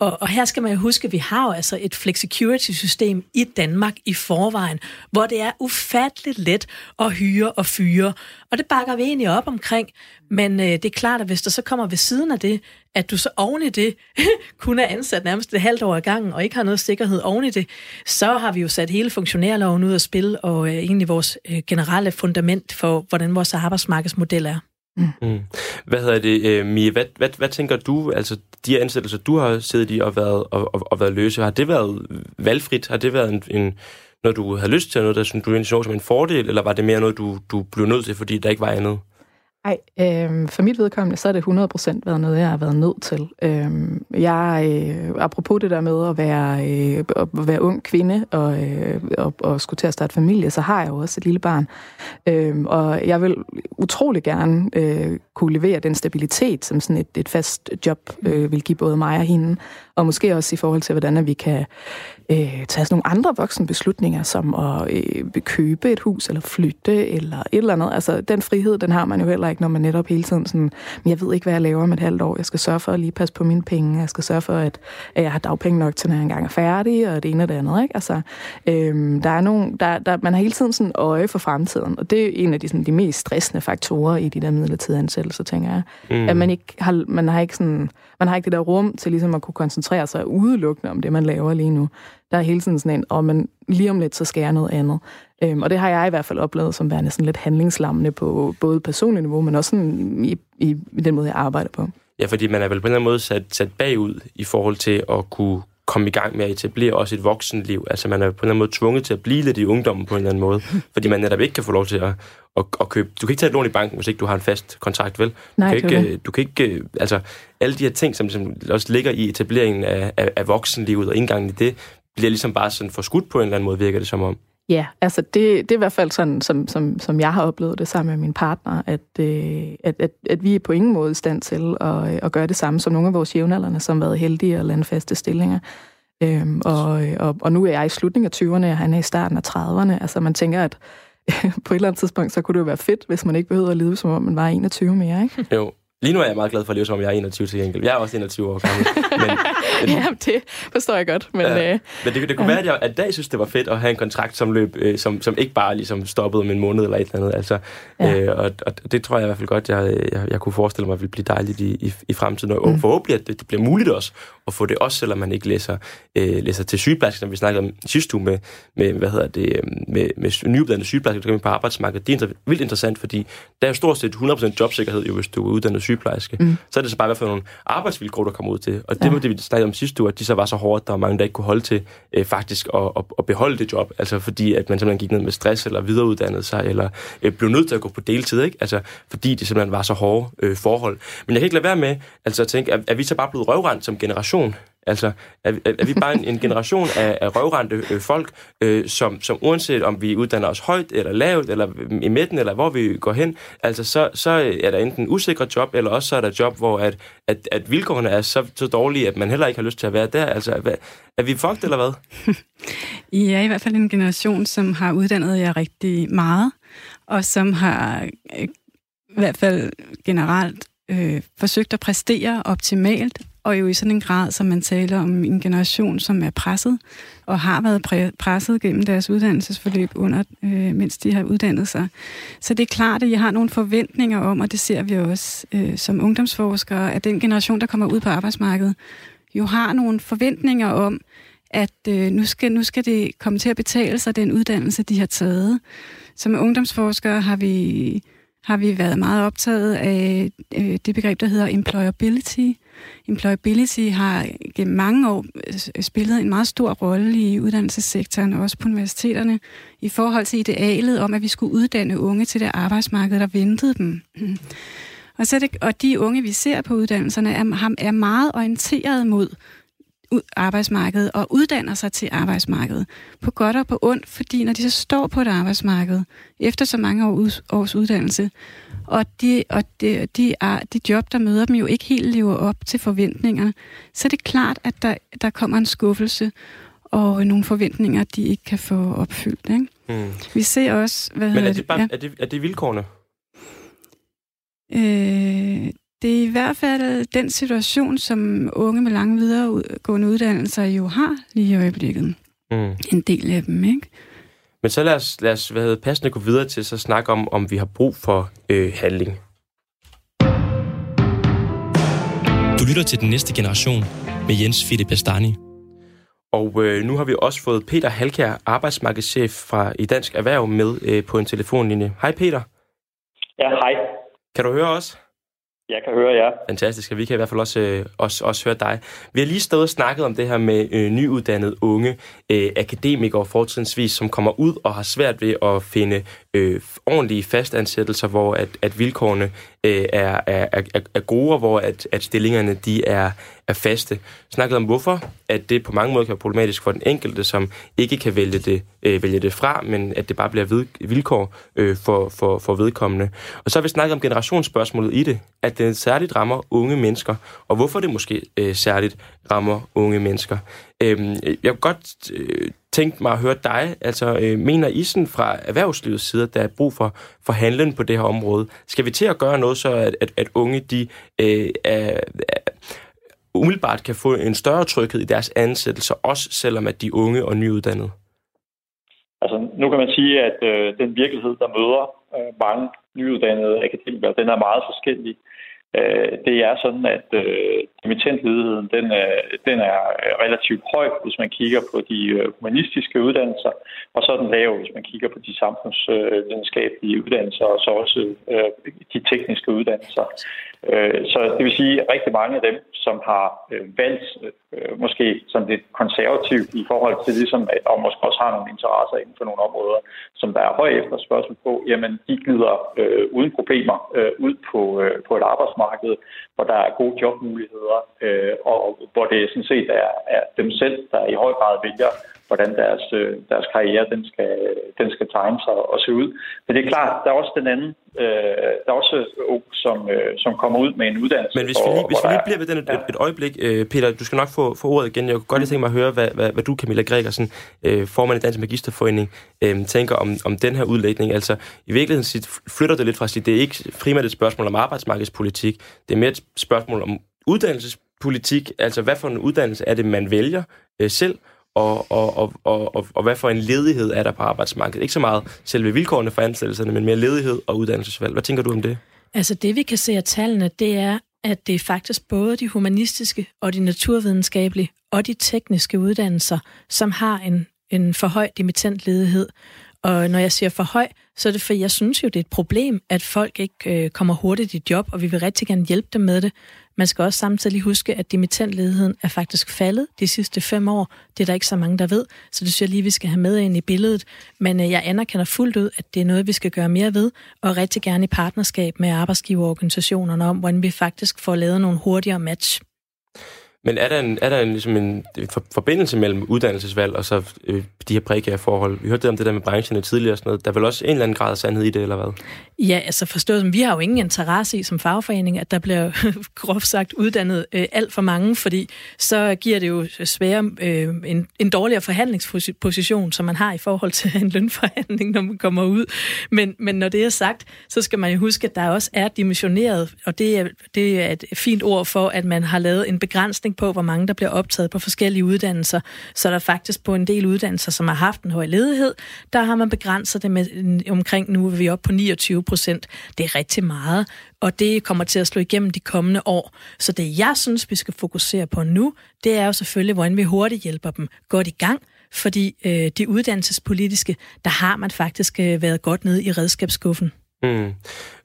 Og, og her skal man jo huske, at vi har jo altså et flexicurity-system i Danmark i forvejen, hvor det er ufatteligt let at hyre og fyre. Og det bakker vi egentlig op omkring. Men øh, det er klart, at hvis der så kommer ved siden af det, at du så oven i det kun er ansat nærmest et halvt år ad gangen, og ikke har noget sikkerhed oven i det, så har vi jo sat hele funktionærloven ud at spille, og øh, egentlig vores øh, generelle fundament for, hvordan vores arbejdsmarkedsmodel er. Mm. mm. Hvad hedder det, øh, Mie? Hvad, hvad, hvad tænker du, altså de ansættelser, du har siddet i og været, og, og, og været løse, har det været valgfrit? Har det været en, en når du havde lyst til, noget, der synes du så som en fordel, eller var det mere noget, du, du blev nødt til, fordi der ikke var andet? Nej, øh, for mit vedkommende, så er det 100% været noget, jeg har været nødt til. Øh, jeg, øh, apropos det der med at være, øh, at være ung kvinde og, øh, og, og skulle til at starte familie, så har jeg jo også et lille barn. Øh, og jeg vil utrolig gerne øh, kunne levere den stabilitet, som sådan et, et fast job øh, vil give både mig og hende. Og måske også i forhold til, hvordan vi kan øh, tage nogle andre voksne beslutninger, som at øh, købe et hus, eller flytte, eller et eller andet. Altså, den frihed, den har man jo heller ikke, når man netop hele tiden sådan, men jeg ved ikke, hvad jeg laver om et halvt år. Jeg skal sørge for at lige passe på mine penge. Jeg skal sørge for, at, at jeg har dagpenge nok til, når jeg engang er færdig, og det ene og det andet. Ikke? Altså, øh, der er nogle, der, der, man har hele tiden sådan øje for fremtiden, og det er en af de, sådan, de mest stressende faktorer i de der midlertidige ansættelser, tænker jeg. Mm. At man ikke har, man har ikke sådan, man har ikke det der rum til ligesom at kunne koncentrere sig udelukkende om det, man laver lige nu. Der er hele tiden sådan en, og oh, man lige om lidt, så skal jeg noget andet. Øhm, og det har jeg i hvert fald oplevet som værende sådan lidt handlingslammende på både personligt niveau, men også sådan i, i, i den måde, jeg arbejder på. Ja, fordi man er vel på en eller anden måde sat, sat bagud i forhold til at kunne komme i gang med at etablere også et voksenliv. Altså man er på en eller anden måde tvunget til at blive lidt i ungdommen på en eller anden måde, fordi man netop ikke kan få lov til at, at, at købe... Du kan ikke tage et lån i banken, hvis ikke du har en fast kontrakt, vel? Nej, du kan ikke, du kan ikke... Altså, alle de her ting, som, som også ligger i etableringen af, af, af voksenlivet og indgangen i det, bliver ligesom bare sådan forskudt på en eller anden måde, virker det som om. Ja, altså det, det er i hvert fald sådan, som, som, som jeg har oplevet det sammen med min partner, at, øh, at, at, at vi er på ingen måde i stand til at, øh, at gøre det samme som nogle af vores jævnaldrende, som har været heldige at lande faste stillinger. Øhm, og, og, og nu er jeg i slutningen af 20'erne, og han er i starten af 30'erne. Altså man tænker, at på et eller andet tidspunkt, så kunne det jo være fedt, hvis man ikke behøvede at leve, som om man var 21 mere, ikke? Jo, Lige nu er jeg meget glad for at leve, som om jeg er 21 til gengæld. Jeg er også 21 år gammel. Men, men, ja, det forstår jeg godt. Men, ja, øh, men det, det kunne ja. være, at jeg at dag synes, det var fedt at have en kontrakt, som løb, øh, som, som ikke bare ligesom stoppede med en måned eller et eller andet. Altså, ja. øh, og, og, det tror jeg i hvert fald godt, jeg, jeg, jeg kunne forestille mig, ville blive dejligt i, i, i fremtiden. Og mm. forhåbentlig, at det, det bliver muligt også at få det også, selvom man ikke læser, øh, læser til sygeplejerske, som vi snakkede om sidste uge med, med hvad hedder det, øh, med, med nyuddannede sygeplejersker, der på arbejdsmarkedet. Det er vildt interessant, fordi der er jo stort set 100% jobsikkerhed, jo, hvis du er uddannet sygeplejerske. Mm så er det så bare, hvad for nogle arbejdsvilkår, der kommer ud til. Og det ja. var det, vi snakkede om sidste uge, at de så var så hårde, at der var mange, der ikke kunne holde til øh, faktisk at, at, at beholde det job. Altså fordi, at man simpelthen gik ned med stress, eller videreuddannede sig, eller øh, blev nødt til at gå på deltid, ikke? Altså fordi det simpelthen var så hårde øh, forhold. Men jeg kan ikke lade være med altså, at tænke, at, at vi så bare blevet røvrendt som generation? Altså, er, er, er vi bare en, en generation af, af røvrende øh, folk, øh, som, som uanset om vi uddanner os højt eller lavt, eller i midten, eller hvor vi går hen, altså så, så er der enten usikre job, eller også så er der job, hvor at, at, at vilkårene er så, så dårlige, at man heller ikke har lyst til at være der. Altså, er, er vi fucked, eller hvad? I er i hvert fald en generation, som har uddannet jer rigtig meget, og som har øh, i hvert fald generelt øh, forsøgt at præstere optimalt, og jo i sådan en grad, som man taler om en generation, som er presset, og har været presset gennem deres uddannelsesforløb, under, øh, mens de har uddannet sig. Så det er klart, at jeg har nogle forventninger om, og det ser vi også øh, som ungdomsforskere, at den generation, der kommer ud på arbejdsmarkedet, jo har nogle forventninger om, at øh, nu, skal, nu skal det komme til at betale sig, den uddannelse, de har taget. Som ungdomsforskere har vi har vi været meget optaget af øh, det begreb, der hedder employability. Employability har gennem mange år øh, spillet en meget stor rolle i uddannelsessektoren, og også på universiteterne, i forhold til idealet om, at vi skulle uddanne unge til det arbejdsmarked, der ventede dem. Og, så det, og de unge, vi ser på uddannelserne, er, er meget orienteret mod arbejdsmarkedet og uddanner sig til arbejdsmarkedet. På godt og på ondt, fordi når de så står på et arbejdsmarked, efter så mange års uddannelse, og de, og de, de, er, de job, der møder dem, jo ikke helt lever op til forventningerne, så er det klart, at der, der kommer en skuffelse og nogle forventninger, de ikke kan få opfyldt. Ikke? Mm. Vi ser også... Hvad Men er det, bare, ja. er, det, er det vilkårene? Øh, det er i hvert fald den situation, som unge med lange videregående uddannelser jo har lige i øjeblikket. Mm. En del af dem, ikke? Men så lad os, lad os hvad hedder, passende gå videre til så snakke om, om vi har brug for øh, handling. Du lytter til den næste generation med Jens Fitte Bastani. Og øh, nu har vi også fået Peter Halkær, arbejdsmarkedschef fra i Dansk Erhverv, med øh, på en telefonlinje. Hej Peter. Ja, hej. Kan du høre os? Jeg kan høre jer. Fantastisk, og vi kan i hvert fald også, øh, også, også høre dig. Vi har lige stået og snakket om det her med øh, nyuddannede unge øh, akademikere fortrinsvis, som kommer ud og har svært ved at finde øh, ordentlige fastansættelser, hvor at, at vilkårene øh, er, er, er, er gode, og hvor at, at stillingerne de er, er faste. Snakket om hvorfor, at det på mange måder kan være problematisk for den enkelte, som ikke kan vælge det, øh, vælge det fra, men at det bare bliver ved, vilkår øh, for, for, for vedkommende. Og så har vi snakket om generationsspørgsmålet i det, at det særligt rammer unge mennesker, og hvorfor det måske øh, særligt rammer unge mennesker. Øh, jeg kunne godt øh, tænke mig at høre dig. Altså, øh, mener I sådan fra erhvervslivets side, at der er brug for, for handlen på det her område? Skal vi til at gøre noget så, at, at, at unge de øh, er, er, umiddelbart kan få en større tryghed i deres ansættelser, også selvom at de er unge og nyuddannede? Altså, nu kan man sige, at øh, den virkelighed, der møder øh, mange nyuddannede akademikere, den er meget forskellig. Øh, det er sådan, at øh, dimittentledigheden den, øh, den er relativt høj, hvis man kigger på de øh, humanistiske uddannelser, og så er den lav, hvis man kigger på de samfundsvidenskabelige uddannelser, og så også øh, de tekniske uddannelser. Så det vil sige, at rigtig mange af dem, som har valgt måske som lidt konservativt i forhold til ligesom, og måske også har nogle interesser inden for nogle områder, som der er høj efterspørgsel på, jamen de glider øh, uden problemer øh, ud på, øh, på et arbejdsmarked, hvor der er gode jobmuligheder, øh, og hvor det sådan set er, er dem selv, der i høj grad vælger, hvordan deres, øh, deres karriere den skal, den skal tegne sig og se ud. Men det er klart, der er også den anden, øh, der er også ung, som, øh, som kommer ud med en uddannelse. Men hvis vi lige, hvis vi lige bliver ved den et, ja. et, øjeblik, øh, Peter, du skal nok få, få ordet igen. Jeg kunne godt lige tænke mig at høre, hvad, hvad, hvad du, Camilla Gregersen, øh, formand i Dansk Magisterforening, øh, tænker om, om den her udlægning. Altså, i virkeligheden flytter det lidt fra sit, det er ikke primært et spørgsmål om arbejdsmarkedspolitik, det er mere et spørgsmål om uddannelsespolitik, altså hvad for en uddannelse er det, man vælger øh, selv, og, og, og, og, og, og hvad for en ledighed er der på arbejdsmarkedet. Ikke så meget selve vilkårene for ansættelserne, men mere ledighed og uddannelsesvalg. Hvad tænker du om det? Altså det, vi kan se af tallene, det er, at det er faktisk både de humanistiske og de naturvidenskabelige og de tekniske uddannelser, som har en, en for høj dimittentledighed. Og når jeg siger for høj, så er det fordi, jeg synes jo, det er et problem, at folk ikke øh, kommer hurtigt i job, og vi vil rigtig gerne hjælpe dem med det. Man skal også samtidig huske, at dimittentledigheden er faktisk faldet de sidste fem år. Det er der ikke så mange, der ved, så det synes jeg lige, vi skal have med ind i billedet. Men øh, jeg anerkender fuldt ud, at det er noget, vi skal gøre mere ved, og rigtig gerne i partnerskab med arbejdsgiverorganisationerne om, hvordan vi faktisk får lavet nogle hurtigere match. Men er der en, er der en, ligesom en for, forbindelse mellem uddannelsesvalg og så øh, de her prekære forhold? Vi hørte om det der med brancherne tidligere og sådan noget. Der er vel også en eller anden grad af sandhed i det, eller hvad? Ja, altså forstået som, vi har jo ingen interesse i som fagforening, at der bliver groft sagt uddannet øh, alt for mange, fordi så giver det jo svære, øh, en, en dårligere forhandlingsposition, som man har i forhold til en lønforhandling, når man kommer ud. Men, men når det er sagt, så skal man jo huske, at der også er dimensioneret, og det er, det er et fint ord for, at man har lavet en begrænsning på, hvor mange der bliver optaget på forskellige uddannelser. Så der faktisk på en del uddannelser, som har haft en høj ledighed, der har man begrænset det med øh, omkring, nu er vi oppe på 29 procent. Det er rigtig meget, og det kommer til at slå igennem de kommende år. Så det, jeg synes, vi skal fokusere på nu, det er jo selvfølgelig, hvordan vi hurtigt hjælper dem godt i gang, fordi øh, det uddannelsespolitiske, der har man faktisk øh, været godt nede i redskabsskuffen. Mm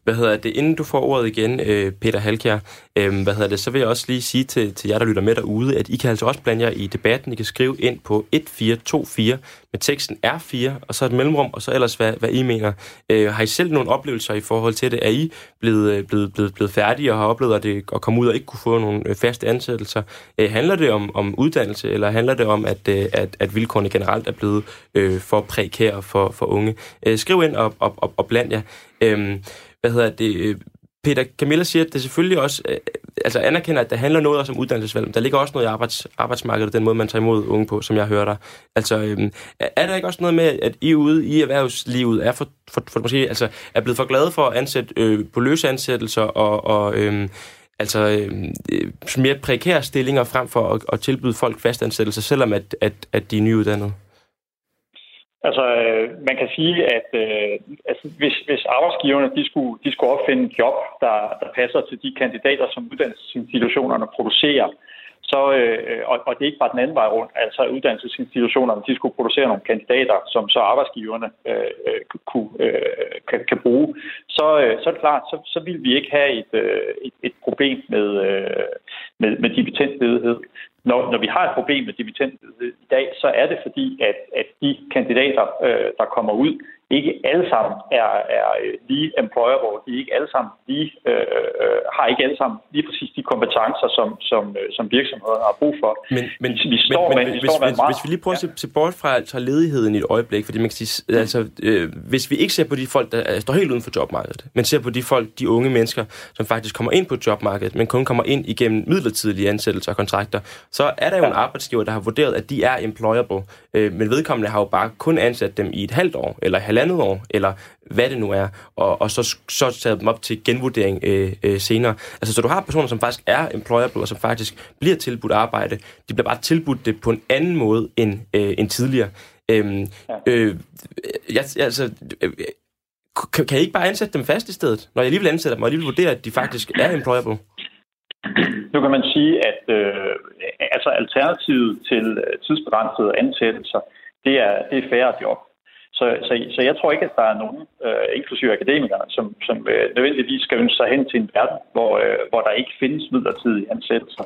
hvad hedder det, inden du får ordet igen, øh, Peter Halkjær, øh, hvad hedder det, så vil jeg også lige sige til, til jer, der lytter med derude, at I kan altså også blande jer i debatten. I kan skrive ind på 1424 med teksten R4, og så et mellemrum, og så ellers, hvad, hvad I mener. Øh, har I selv nogle oplevelser i forhold til det? Er I blevet, øh, blevet, blevet, blevet færdige og har oplevet at, det, at komme ud og ikke kunne få nogle øh, faste ansættelser? Øh, handler det om, om uddannelse, eller handler det om, at, øh, at, at vilkårene generelt er blevet øh, for prekære for, for unge? Øh, skriv ind og, og, og, og bland jer. Øh, hvad hedder det? Øh, Peter Camilla siger, at det selvfølgelig også øh, altså anerkender, at der handler noget også om uddannelsesvalg, men der ligger også noget i arbejds, arbejdsmarkedet, den måde, man tager imod unge på, som jeg hører dig. Altså, øh, er der ikke også noget med, at I ude i erhvervslivet er, for, for, for måske, altså, er blevet for glade for at ansætte øh, på løse ansættelser og, og øh, altså øhm, øh, mere prekære stillinger frem for at, at tilbyde folk fastansættelser, selvom at, at, at de er nyuddannede? Altså, øh, man kan sige, at øh, altså, hvis, hvis arbejdsgiverne de skulle, de skulle opfinde en job, der, der passer til de kandidater, som uddannelsesinstitutionerne producerer, så, øh, og, og det er ikke bare den anden vej rundt, altså uddannelsesinstitutionerne, de skulle producere nogle kandidater, som så arbejdsgiverne øh, øh kunne, øh, kan, kan bruge, så, øh, så er det klart, så, så vil vi ikke have et, øh, et, et problem med, øh, med, med dimittentledighed når, når vi har et problem med dimittend i dag, så er det fordi, at, at de kandidater, øh, der kommer ud, ikke alle sammen er, er øh, lige employable. De ikke alle sammen lige, øh, øh, har ikke alle sammen lige præcis de kompetencer, som, som, øh, som virksomheder har brug for. Men, men, vi står men, med, vi hvis, står med hvis, meget, hvis vi lige prøver ja. at se bort fra altså, ledigheden i et øjeblik, fordi man kan sige, mm. altså, øh, hvis vi ikke ser på de folk, der står helt uden for jobmarkedet, men ser på de folk, de unge mennesker, som faktisk kommer ind på jobmarkedet, men kun kommer ind igennem midlertidige ansættelser og kontrakter, så er der jo en arbejdsgiver, der har vurderet, at de er employable, øh, men vedkommende har jo bare kun ansat dem i et halvt år, eller halvandet år, eller hvad det nu er, og, og så, så taget dem op til genvurdering øh, øh, senere. Altså, så du har personer, som faktisk er employable, og som faktisk bliver tilbudt arbejde. De bliver bare tilbudt det på en anden måde end, øh, end tidligere. Øhm, ja. øh, jeg, altså, øh, kan, kan I ikke bare ansætte dem fast i stedet, når jeg alligevel ansætter dem, og alligevel vurderer, at de faktisk er employable? Nu kan man sige, at øh, altså alternativet til øh, tidsbegrænsede ansættelser, det er, det er færre job. Så, så, så jeg tror ikke, at der er nogen, øh, inklusive akademikerne, som, som øh, nødvendigvis skal ønske sig hen til en verden, hvor, øh, hvor der ikke findes midlertidige ansættelser.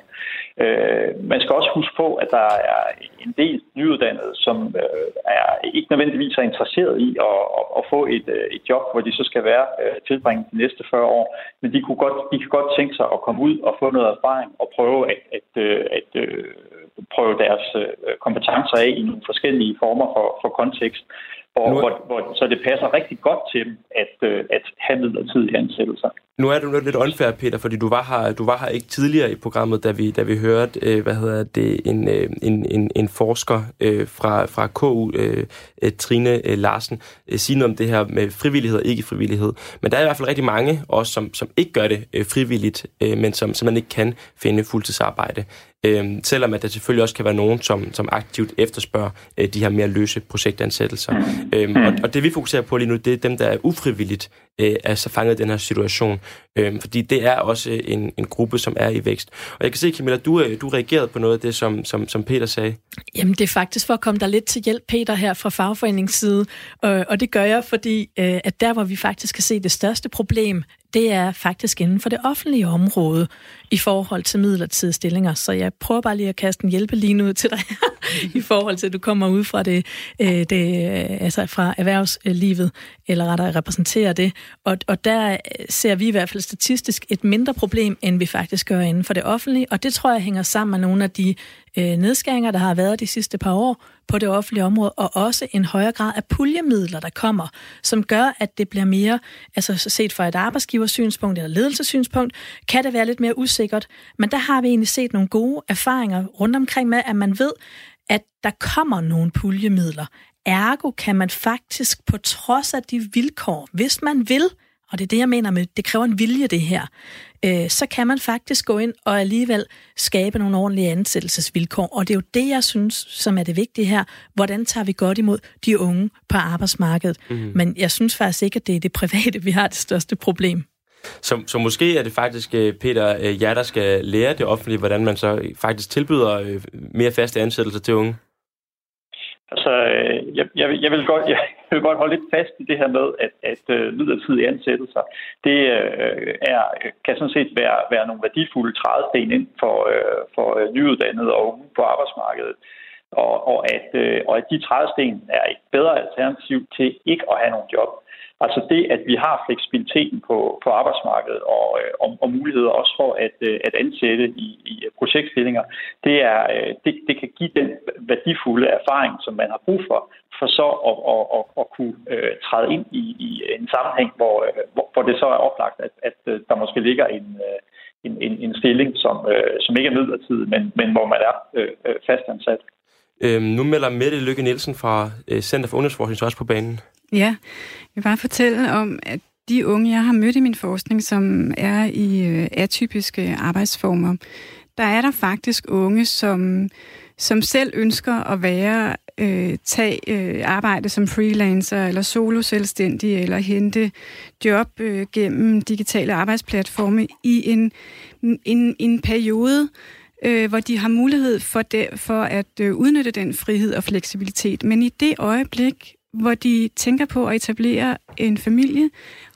Øh, man skal også huske på, at der er en del nyuddannede, som øh, er ikke nødvendigvis er interesseret i at, at, at få et, øh, et job, hvor de så skal være øh, tilbringe de næste 40 år. Men de, kunne godt, de kan godt tænke sig at komme ud og få noget erfaring og prøve at, at, øh, at, at prøve deres øh, kompetencer af i nogle forskellige former for, for kontekst. Og nu... hvor, hvor, så det passer rigtig godt til dem at, øh, at have midlertidige ansættelser. Nu er du lidt unfair, Peter, fordi du var her, du var her ikke tidligere i programmet, da vi, da vi hørte, øh, hvad hedder det, en, øh, en, en, en forsker øh, fra, fra KU, øh, øh, Trine øh, Larsen, øh, sige noget om det her med frivillighed og ikke frivillighed. Men der er i hvert fald rigtig mange også, som, som ikke gør det øh, frivilligt, øh, men som, som man ikke kan finde fuldtidsarbejde. Øhm, selvom at der selvfølgelig også kan være nogen, som, som aktivt efterspørger øh, de her mere løse projektansættelser. Øhm, og, og det vi fokuserer på lige nu, det er dem, der er ufrivilligt øh, er så fanget i den her situation øh, fordi det er også øh, en, en gruppe, som er i vækst. Og jeg kan se, Camilla, du, øh, du reagerede på noget af det, som, som, som Peter sagde. Jamen, det er faktisk for at komme der lidt til hjælp, Peter, her fra fagforeningens side. Og, og det gør jeg, fordi øh, at der, hvor vi faktisk kan se det største problem, det er faktisk inden for det offentlige område i forhold til midlertidige stillinger. Så jeg prøver bare lige at kaste en hjælpeline ud til dig i forhold til, at du kommer ud fra det, øh, det øh, altså fra erhvervslivet, eller rettere repræsenterer det. Og, og der øh, ser vi i hvert fald statistisk et mindre problem, end vi faktisk gør inden for det offentlige. Og det tror jeg hænger sammen med nogle af de øh, nedskæringer, der har været de sidste par år på det offentlige område, og også en højere grad af puljemidler, der kommer, som gør, at det bliver mere, altså set fra et arbejdsgiversynspunkt eller ledelsessynspunkt, kan det være lidt mere usikkert. Men der har vi egentlig set nogle gode erfaringer rundt omkring med, at man ved, at der kommer nogle puljemidler. Ergo kan man faktisk på trods af de vilkår, hvis man vil, og det er det, jeg mener med, det kræver en vilje, det her, øh, så kan man faktisk gå ind og alligevel skabe nogle ordentlige ansættelsesvilkår. Og det er jo det, jeg synes, som er det vigtige her. Hvordan tager vi godt imod de unge på arbejdsmarkedet? Mm. Men jeg synes faktisk ikke, at det er det private, vi har det største problem. Så, så måske er det faktisk, øh, Peter, øh, jer, der skal lære det offentlige, hvordan man så faktisk tilbyder øh, mere faste ansættelser til unge? Altså, jeg, jeg, jeg, vil godt, jeg vil godt holde lidt fast i det her med, at, at øh, midlertidige ansættelser, det øh, er, kan sådan set være, være nogle værdifulde trædesten ind for, øh, for øh, nyuddannede og unge på arbejdsmarkedet. Og, og, at, øh, og at de trædesten er et bedre alternativ til ikke at have nogen job. Altså det, at vi har fleksibiliteten på, på arbejdsmarkedet og, øh, og, og muligheder også for at, øh, at ansætte i, i projektstillinger, det, er, øh, det, det kan give den værdifulde erfaring, som man har brug for, for så at, at, at, at kunne træde ind i, i en sammenhæng, hvor, hvor, det så er oplagt, at, at der måske ligger en, en, en, en stilling, som, som ikke er midlertidig, men, men hvor man er fastansat. Øhm, nu melder Mette Lykke Nielsen fra Center for Ungdomsforskning også på banen. Ja, jeg vil bare fortælle om, at de unge, jeg har mødt i min forskning, som er i øh, atypiske arbejdsformer, der er der faktisk unge, som, som selv ønsker at være, øh, tage øh, arbejde som freelancer eller solo-selvstændig eller hente job øh, gennem digitale arbejdsplatforme i en, en, en periode, øh, hvor de har mulighed for, det, for at øh, udnytte den frihed og fleksibilitet. Men i det øjeblik, hvor de tænker på at etablere en familie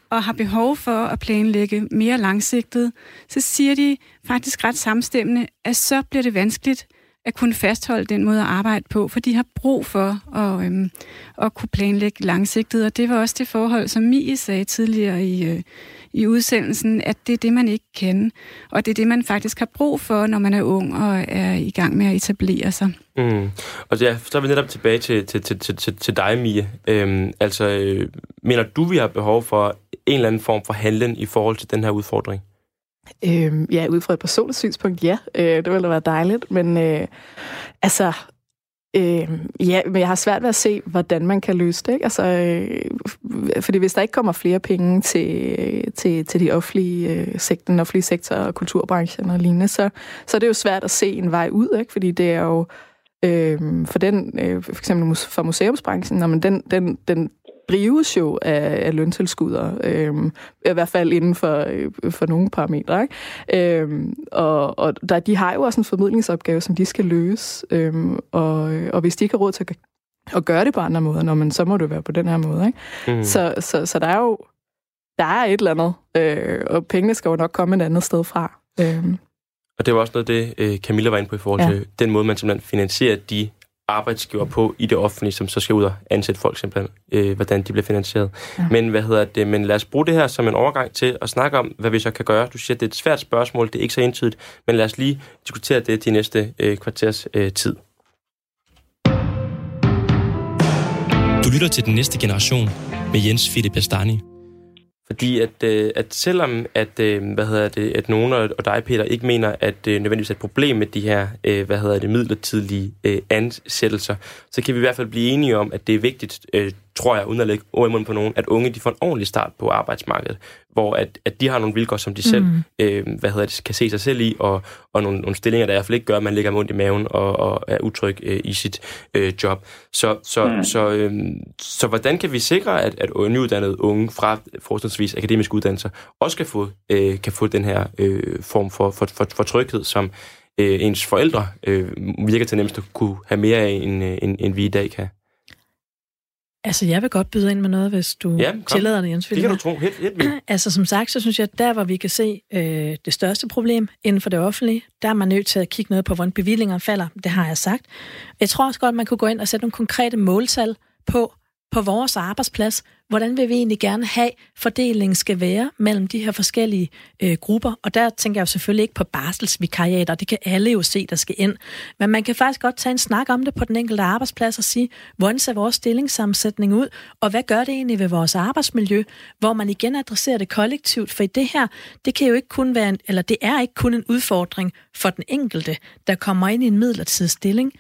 og har behov for at planlægge mere langsigtet, så siger de faktisk ret samstemmende, at så bliver det vanskeligt at kunne fastholde den måde at arbejde på, for de har brug for at, øhm, at kunne planlægge langsigtet. Og det var også det forhold, som Mie sagde tidligere i, øh, i udsendelsen, at det er det, man ikke kan. Og det er det, man faktisk har brug for, når man er ung og er i gang med at etablere sig. Mm. Og ja, så er vi netop tilbage til, til, til, til, til dig, Mie. Øhm, altså, øh, mener du, vi har behov for en eller anden form for handling i forhold til den her udfordring? Øhm, ja, ud fra et personligt synspunkt, ja. Øh, det ville da være dejligt. Men øh, altså, Øh, ja, men jeg har svært ved at se, hvordan man kan løse det. Ikke? Altså, øh, fordi hvis der ikke kommer flere penge til, til, til de offentlige, øh, sekt, den offentlige sektor og kulturbranchen og lignende, så, så er det jo svært at se en vej ud, ikke? fordi det er jo øh, for den, øh, for eksempel for museumsbranchen, når man den, den, den drives jo af, af løntilskudder, øh, i hvert fald inden for, øh, for nogle parametre. Ikke? Øh, og og der, de har jo også en formidlingsopgave, som de skal løse, øh, og, og hvis de ikke har råd til at, at gøre det på andre måder, når man, så må det være på den her måde. Ikke? Mm. Så, så, så der er jo der er et eller andet, øh, og pengene skal jo nok komme et andet sted fra. Øh. Og det var også noget det, øh, Camilla var inde på i forhold til ja. den måde, man simpelthen finansierer de arbejdsgiver på i det offentlige, som så skal ud og ansætte folk simpelthen, øh, hvordan de bliver finansieret. Ja. Men hvad hedder det? Men lad os bruge det her som en overgang til at snakke om, hvad vi så kan gøre. Du siger, at det er et svært spørgsmål, det er ikke så entydigt, men lad os lige diskutere det de næste øh, kvarters øh, tid. Du lytter til den næste generation med Jens Philip Bastani. Fordi at, øh, at selvom at, øh, hvad hedder det, at nogen og dig, Peter, ikke mener, at det øh, nødvendigvis er et problem med de her øh, hvad hedder det, midlertidige øh, ansættelser, så kan vi i hvert fald blive enige om, at det er vigtigt, øh, tror jeg, uden at lægge ord i munden på nogen, at unge de får en ordentlig start på arbejdsmarkedet, hvor at, at de har nogle vilkår, som de mm. selv øh, hvad hedder det, kan se sig selv i, og, og nogle, nogle stillinger, der i hvert fald ikke gør, at man ligger mundt i maven og, og er utryg øh, i sit øh, job. Så, så, mm. så, øh, så hvordan kan vi sikre, at, at nyuddannede unge fra forholdsvis akademiske uddannelser også kan få, øh, kan få den her øh, form for, for, for, for tryghed, som øh, ens forældre øh, virker til nemmest at kunne have mere af, end, øh, end, end vi i dag kan? Altså, jeg vil godt byde ind med noget, hvis du ja, tillader det, Jens. Det kan du tro. Helt, helt altså, som sagt, så synes jeg, at der, hvor vi kan se øh, det største problem inden for det offentlige, der er man nødt til at kigge noget på, hvordan bevillinger falder. Det har jeg sagt. Jeg tror også godt, man kunne gå ind og sætte nogle konkrete måltal på, på vores arbejdsplads, hvordan vil vi egentlig gerne have, fordelingen skal være mellem de her forskellige øh, grupper. Og der tænker jeg jo selvfølgelig ikke på barselsvikariater, det kan alle jo se, der skal ind. Men man kan faktisk godt tage en snak om det på den enkelte arbejdsplads og sige, hvordan ser vores stillingssammensætning ud, og hvad gør det egentlig ved vores arbejdsmiljø, hvor man igen adresserer det kollektivt, for i det her, det kan jo ikke kun være en, eller det er ikke kun en udfordring for den enkelte, der kommer ind i en midlertidig stilling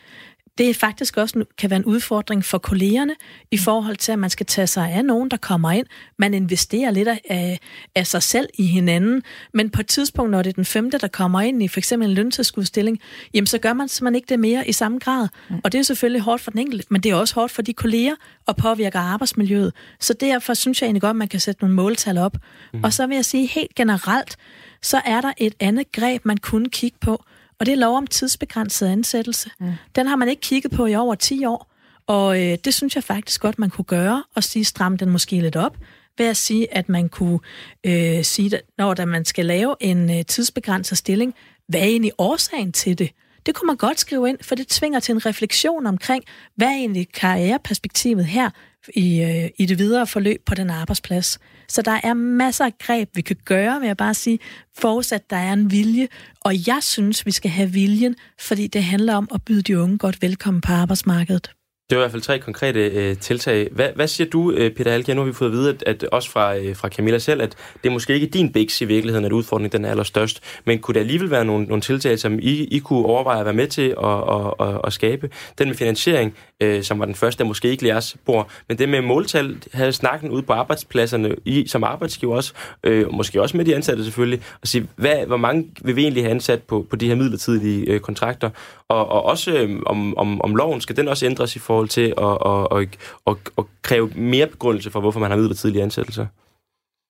det er faktisk også kan være en udfordring for kollegerne i forhold til, at man skal tage sig af nogen, der kommer ind. Man investerer lidt af, af sig selv i hinanden, men på et tidspunkt, når det er den femte, der kommer ind i for eksempel en løntilskudsstilling, jamen så gør man simpelthen ikke det mere i samme grad. Mm. Og det er selvfølgelig hårdt for den enkelte, men det er også hårdt for de kolleger og påvirker arbejdsmiljøet. Så derfor synes jeg egentlig godt, at man kan sætte nogle måltal op. Mm. Og så vil jeg sige helt generelt, så er der et andet greb, man kunne kigge på, og det er lov om tidsbegrænset ansættelse. Mm. Den har man ikke kigget på i over 10 år. Og øh, det synes jeg faktisk godt, man kunne gøre, og sige, stram den måske lidt op, ved at sige, at man kunne øh, sige, når der man skal lave en øh, tidsbegrænset stilling, hvad er egentlig årsagen til det? Det kunne man godt skrive ind, for det tvinger til en refleksion omkring, hvad er egentlig karriereperspektivet her i, øh, i det videre forløb på den arbejdsplads. Så der er masser af greb, vi kan gøre, vil jeg bare sige, forudsat der er en vilje. Og jeg synes, vi skal have viljen, fordi det handler om at byde de unge godt velkommen på arbejdsmarkedet. Det var i hvert fald tre konkrete øh, tiltag. Hvad, hvad siger du, øh, Peter Alke? Nu har vi fået at vide, at, at også fra, øh, fra Camilla selv, at det er måske ikke din biks i virkeligheden, at udfordringen den er allerstørst. Men kunne der alligevel være nogle, nogle tiltag, som I, I kunne overveje at være med til at, at, at, at skabe? Den med finansiering, øh, som var den første, der måske ikke jeres bord. Men det med måltal, havde snakken ud på arbejdspladserne, I som arbejdsgiver også, øh, måske også med de ansatte selvfølgelig, og sige, hvad, hvor mange vil vi egentlig have ansat på, på de her midlertidige øh, kontrakter? Og, og også øh, om, om, om loven, skal den også ændres i forhold til at, og, og, og, og kræve mere begrundelse for, hvorfor man har midlertidige ansættelser?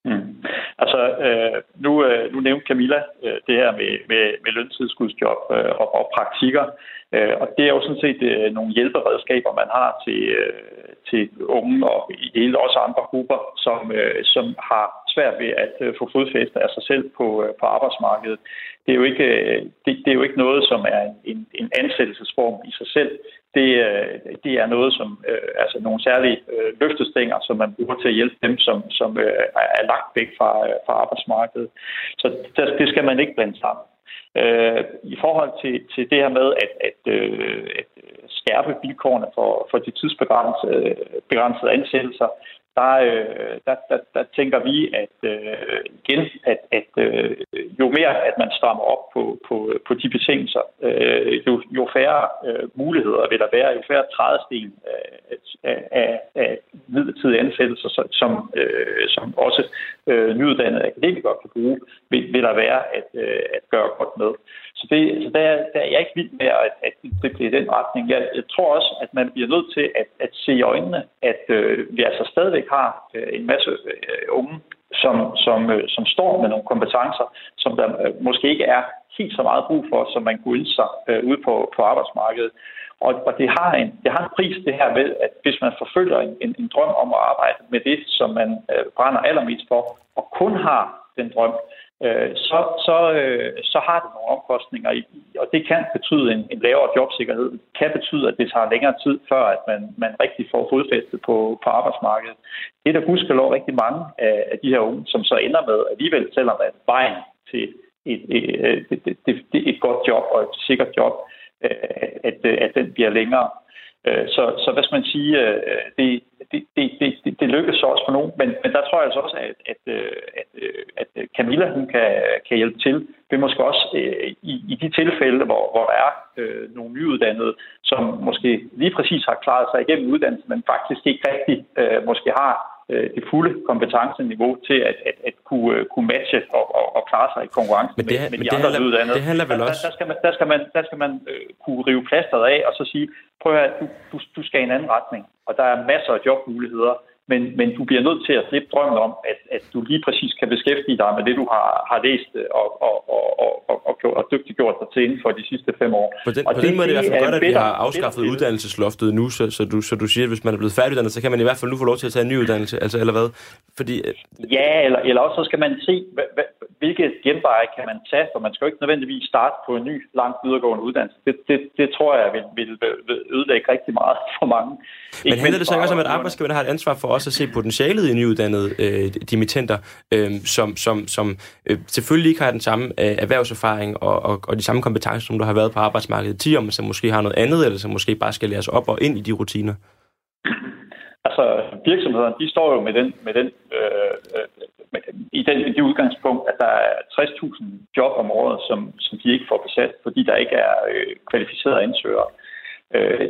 Mm. Øh, nu, øh, nu nævnte Camilla øh, det her med, med, med løntidskudsjob øh, og, og praktikker, øh, og det er jo sådan set øh, nogle hjælperedskaber, man har til, øh, til unge og i hele også andre grupper, som, øh, som har svært ved at øh, få fodfæste af sig selv på, øh, på arbejdsmarkedet. Det er, jo ikke, øh, det, det er jo ikke noget, som er en, en ansættelsesform i sig selv det, øh, det er noget, som øh, altså nogle særlige løftestænger, som man bruger til at hjælpe dem, som, som er lagt væk fra, fra arbejdsmarkedet. Så det, det skal man ikke blande sammen. I forhold til, til det her med at, at, at skærpe vilkårene for, for de tidsbegrænsede begrænsede ansættelser, der, øh, der, der, der tænker vi, at øh, igen, at, at øh, jo mere at man strammer op på, på, på de betingelser, øh, jo, jo færre øh, muligheder vil der være, jo færre trædesten af, af, af, af midlertidige ansættelser, som, øh, som også øh, nyuddannede akademikere kan bruge, vil, vil der være at, øh, at gøre godt med. Så, det, så der, der er jeg ikke vild med, at, at det bliver den retning. Jeg, jeg tror også, at man bliver nødt til at, at se i øjnene, at øh, vi altså stadigvæk har øh, en masse øh, unge, som, som, øh, som står med nogle kompetencer, som der øh, måske ikke er helt så meget brug for, som man kunne ønske sig øh, ude på, på arbejdsmarkedet. Og, og det, har en, det har en pris, det her ved, at hvis man forfølger en, en, en drøm om at arbejde med det, som man øh, brænder allermest for, og kun har den drøm, øh, Øh, så, så, øh, så har det nogle omkostninger, i, og det kan betyde en, en lavere jobsikkerhed. Det kan betyde, at det tager længere tid, før at man, man rigtig får fodfæstet på, på arbejdsmarkedet. Det er der gudskelov rigtig mange af, af de her unge, som så ender med alligevel, selvom at vejen til et, et, et, et, et, godt job og et sikkert job, øh, at, at den bliver længere. Øh, så, så hvad skal man sige, øh, det, det, det, det, det lykkes så også for nogen, men, men der tror jeg altså også, at, at, øh, at, øh, at Camilla hun kan, kan hjælpe til. Det måske også i, i de tilfælde, hvor, hvor der er øh, nogle nyuddannede, som måske lige præcis har klaret sig igennem uddannelsen, men faktisk ikke rigtig øh, måske har det fulde kompetenceniveau til at, at, at kunne, uh, kunne matche og, og, og klare sig i konkurrence men det, med, med de det andre handler, uddannede. Det handler vel også... Der, der, skal man, der skal man, der skal man øh, kunne rive plasteret af og så sige, prøv at du, du, du skal i en anden retning, og der er masser af jobmuligheder, men, men du bliver nødt til at slippe drømmen om, at, at du lige præcis kan beskæftige dig med det, du har, har læst og, og, og, og, og, og, og dygtiggjort dig til inden for de sidste fem år. På den, og på det, den måde er det i hvert fald godt, at vi har afskaffet bitter, uddannelsesloftet nu, så, så, du, så du siger, at hvis man er blevet færdiguddannet, så kan man i hvert fald nu få lov til at tage en ny uddannelse, altså, eller hvad? Fordi, øh, ja, eller, eller også så skal man se, hvilke genveje kan man tage, for man skal jo ikke nødvendigvis starte på en ny, langt videregående uddannelse. Det, det, det tror jeg vil, vil ødelægge rigtig meget for mange. Men handler det så ikke også om, at arbejdsgiverne har et ansvar for også at se potentialet i nyuddannede øh, dimittenter, øh, som, som, som øh, selvfølgelig ikke har den samme øh, erhvervserfaring og, og, og de samme kompetencer, som du har været på arbejdsmarkedet 10 år, men som måske har noget andet, eller som måske bare skal læres op og ind i de rutiner? Altså, virksomhederne, de står jo med den, med den, øh, med, i, den, i det udgangspunkt, at der er 60.000 job om året, som, som de ikke får besat, fordi der ikke er øh, kvalificerede ansøgere. Øh,